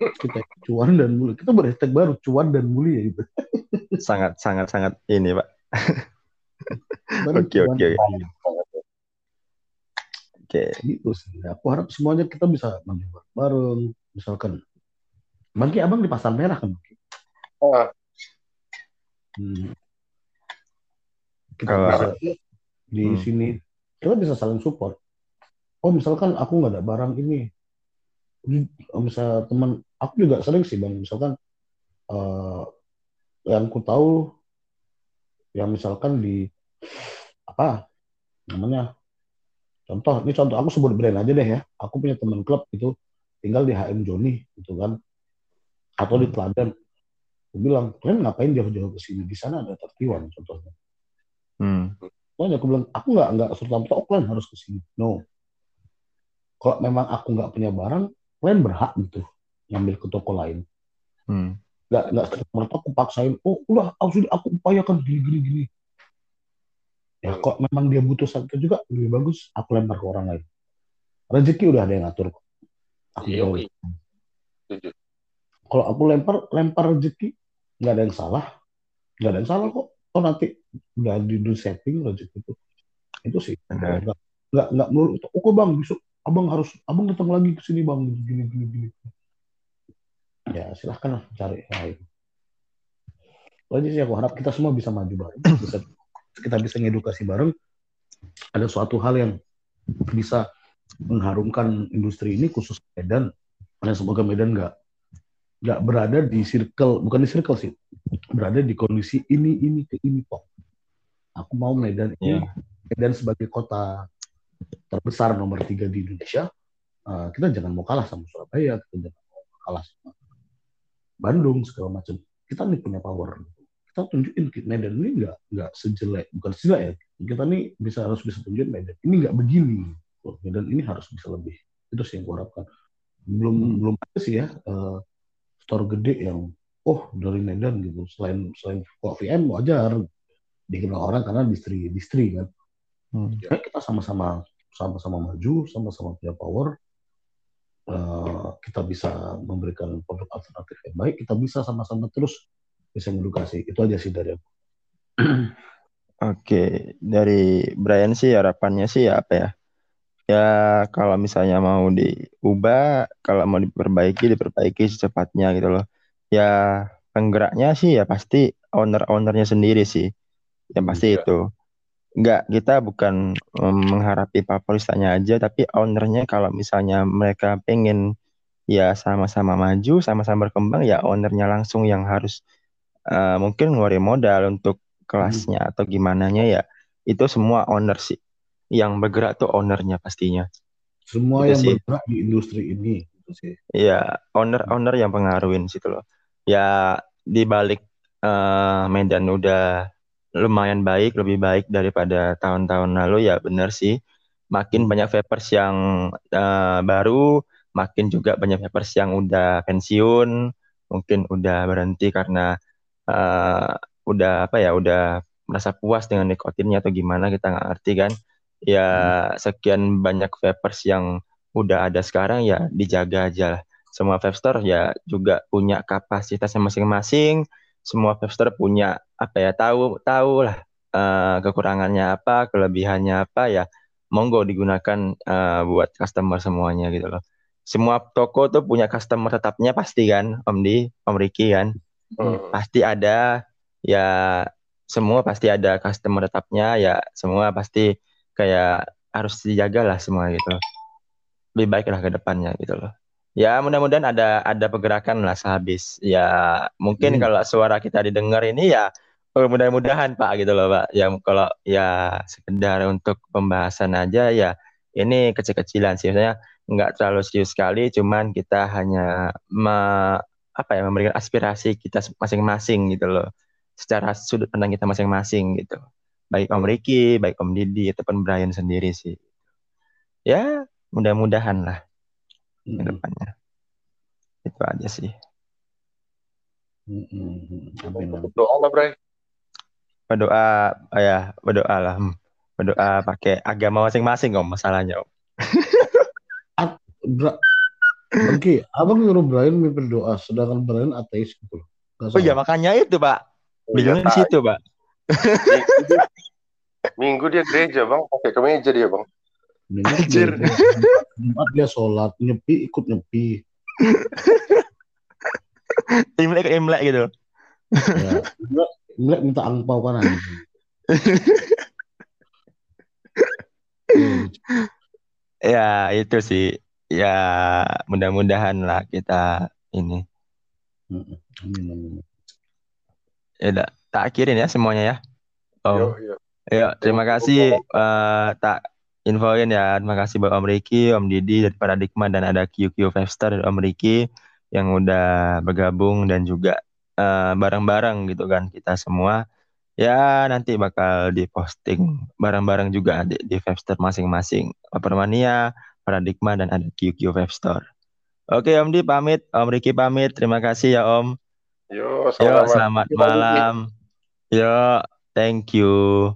S2: Kita cuan dan mulia. Kita berhashtag baru cuan dan mulia gitu.
S1: Sangat sangat sangat ini pak. [laughs] Oke, oke, oke. Oke.
S2: gitu sih. Aku harap semuanya kita bisa maju bareng. Misalkan, bagi abang di pasar merah kan?
S3: Ah,
S2: Hmm. Kita
S1: Kalau-
S2: bisa di
S1: Hmm.
S2: sini, kita bisa saling support. Oh misalkan aku nggak ada barang ini, oh, misal teman, aku juga sering sih bang, misalkan eh, yang ku tahu, yang misalkan di apa namanya, contoh, ini contoh aku sebut brand aja deh ya. Aku punya teman klub itu tinggal di HM Joni gitu kan, atau di Teladan. Aku bilang, kalian ngapain jauh-jauh ke sini? Di sana ada tertiwan contohnya.
S1: Hmm.
S2: Makanya aku bilang, aku nggak nggak serta merta oh, kalian harus ke sini. No. Kalau memang aku nggak punya barang, kalian berhak gitu ngambil ke toko lain.
S1: Hmm.
S2: Nggak nggak serta merta aku paksain. Oh, udah aku sudah aku upayakan gini gini gini. Ya, kok memang dia butuh satu juga lebih bagus, aku lempar ke orang lain. Rezeki udah ada yang ngatur. kok. Aku
S3: Iya, iya. Setuju.
S2: Kalau aku lempar lempar rezeki, nggak ada yang salah, nggak ada yang salah kok. Oh nanti udah di do setting rezeki itu, itu sih. Nggak nggak nggak melulu. Oke bang, besok abang harus abang datang lagi ke sini bang, gini gini gini. Ya silahkan lah cari lain. Itu aja sih aku harap kita semua bisa maju bareng, bisa kita bisa ngedukasi bareng. Ada suatu hal yang bisa mengharumkan industri ini khusus Medan. Dan semoga Medan nggak nggak berada di circle, bukan di circle sih, berada di kondisi ini ini ke ini kok. Aku mau Medan ini
S1: Ya.
S2: Medan sebagai kota terbesar nomor tiga di Indonesia, eh, kita jangan mau kalah sama Surabaya, kita jangan mau kalah sama Bandung segala macam. Kita nih punya power, kita tunjukin Medan ini nggak nggak sejelek. Bukan sejelek ya kita nih bisa harus bisa tunjukin Medan ini nggak begini. Medan ini harus bisa lebih. Itu sih yang gue harapkan. Belum hmm. belum ada sih ya uh, store gede yang oh dari Medan gitu. Selain selain kok VM wajar. Dikenal orang karena distri distri kan. Hmm. ya kita sama-sama sama-sama maju sama-sama punya power. Uh, kita bisa memberikan produk alternatif yang baik kita bisa sama-sama terus bisa mengedukasi itu aja sih dari aku [clears throat]
S1: Oke, dari Brian sih harapannya sih ya apa ya? Ya kalau misalnya mau diubah, kalau mau diperbaiki, diperbaiki secepatnya gitu loh. Ya penggeraknya sih ya pasti owner-ownernya sendiri sih. Ya pasti ya. itu nggak kita bukan mengharapkan Papolistanya aja tapi ownernya kalau misalnya mereka pengen ya sama-sama maju sama-sama berkembang ya ownernya langsung yang harus uh, mungkin ngeluarin modal untuk kelasnya hmm. atau gimana nya ya itu semua owner sih yang bergerak tuh ownernya pastinya
S2: semua itu yang sih. bergerak di industri ini
S1: gitu sih ya owner owner yang pengaruhin situ loh ya di balik uh, Medan udah lumayan baik, lebih baik daripada tahun-tahun lalu ya benar sih. Makin banyak vapers yang uh, baru, makin juga banyak vapers yang udah pensiun, mungkin udah berhenti karena uh, udah apa ya, udah merasa puas dengan nikotinnya atau gimana kita nggak ngerti kan. Ya hmm. sekian banyak vapers yang udah ada sekarang ya dijaga aja lah. Semua vape store ya juga punya kapasitasnya masing-masing semua webster punya apa ya tahu tahu lah uh, kekurangannya apa kelebihannya apa ya monggo digunakan uh, buat customer semuanya gitu loh semua toko tuh punya customer tetapnya pasti kan Om Di Om Riki kan hmm. pasti ada ya semua pasti ada customer tetapnya ya semua pasti kayak harus dijaga lah semua gitu lebih baik lah ke depannya gitu loh Ya mudah-mudahan ada ada pergerakan lah sehabis. Ya mungkin hmm. kalau suara kita didengar ini ya oh, mudah-mudahan Pak gitu loh Pak. Ya kalau ya sekedar untuk pembahasan aja ya ini kecil-kecilan sih. Maksudnya nggak terlalu serius sekali, cuman kita hanya me, apa ya memberikan aspirasi kita masing-masing gitu loh. Secara sudut pandang kita masing-masing gitu. Baik Om Riki, baik Om Didi ataupun Brian sendiri sih. Ya mudah-mudahan lah hmm. ke depannya. Itu aja sih.
S3: Hmm. Berdoa lah, Bray.
S1: Berdoa, oh ya, berdoa lah. Hmm. Berdoa pakai agama masing-masing om masalahnya om.
S2: Oke, abang nyuruh Brian berdoa, sedangkan Brian ateis gitu.
S1: Oh iya makanya itu pak, oh, bingungnya di situ pak. [laughs]
S3: Minggu dia gereja bang, pakai kemeja dia bang.
S2: Anjir. Jumat dia sholat, nyepi ikut nyepi.
S1: imlek imlek gitu.
S2: Ya, imlek, imlek minta angpau kan [laughs]
S1: ya itu sih ya mudah-mudahan lah kita ini ya udah tak akhirin ya semuanya ya oh yo, yo. Yo, terima kasih uh, tak infoin ya. Terima kasih buat Om Riki, Om Didi dari Paradigma dan ada QQ Five Star dari Om Riki yang udah bergabung dan juga bareng eh, bareng-bareng gitu kan kita semua. Ya nanti bakal diposting bareng-bareng juga di, di Five Star masing-masing. Permania, Paradigma dan ada QQ Five Star. Oke Om Di pamit, Om Riki pamit. Terima kasih ya Om.
S3: Yo, selamat,
S1: Yo, selamat malam. Yo, thank you.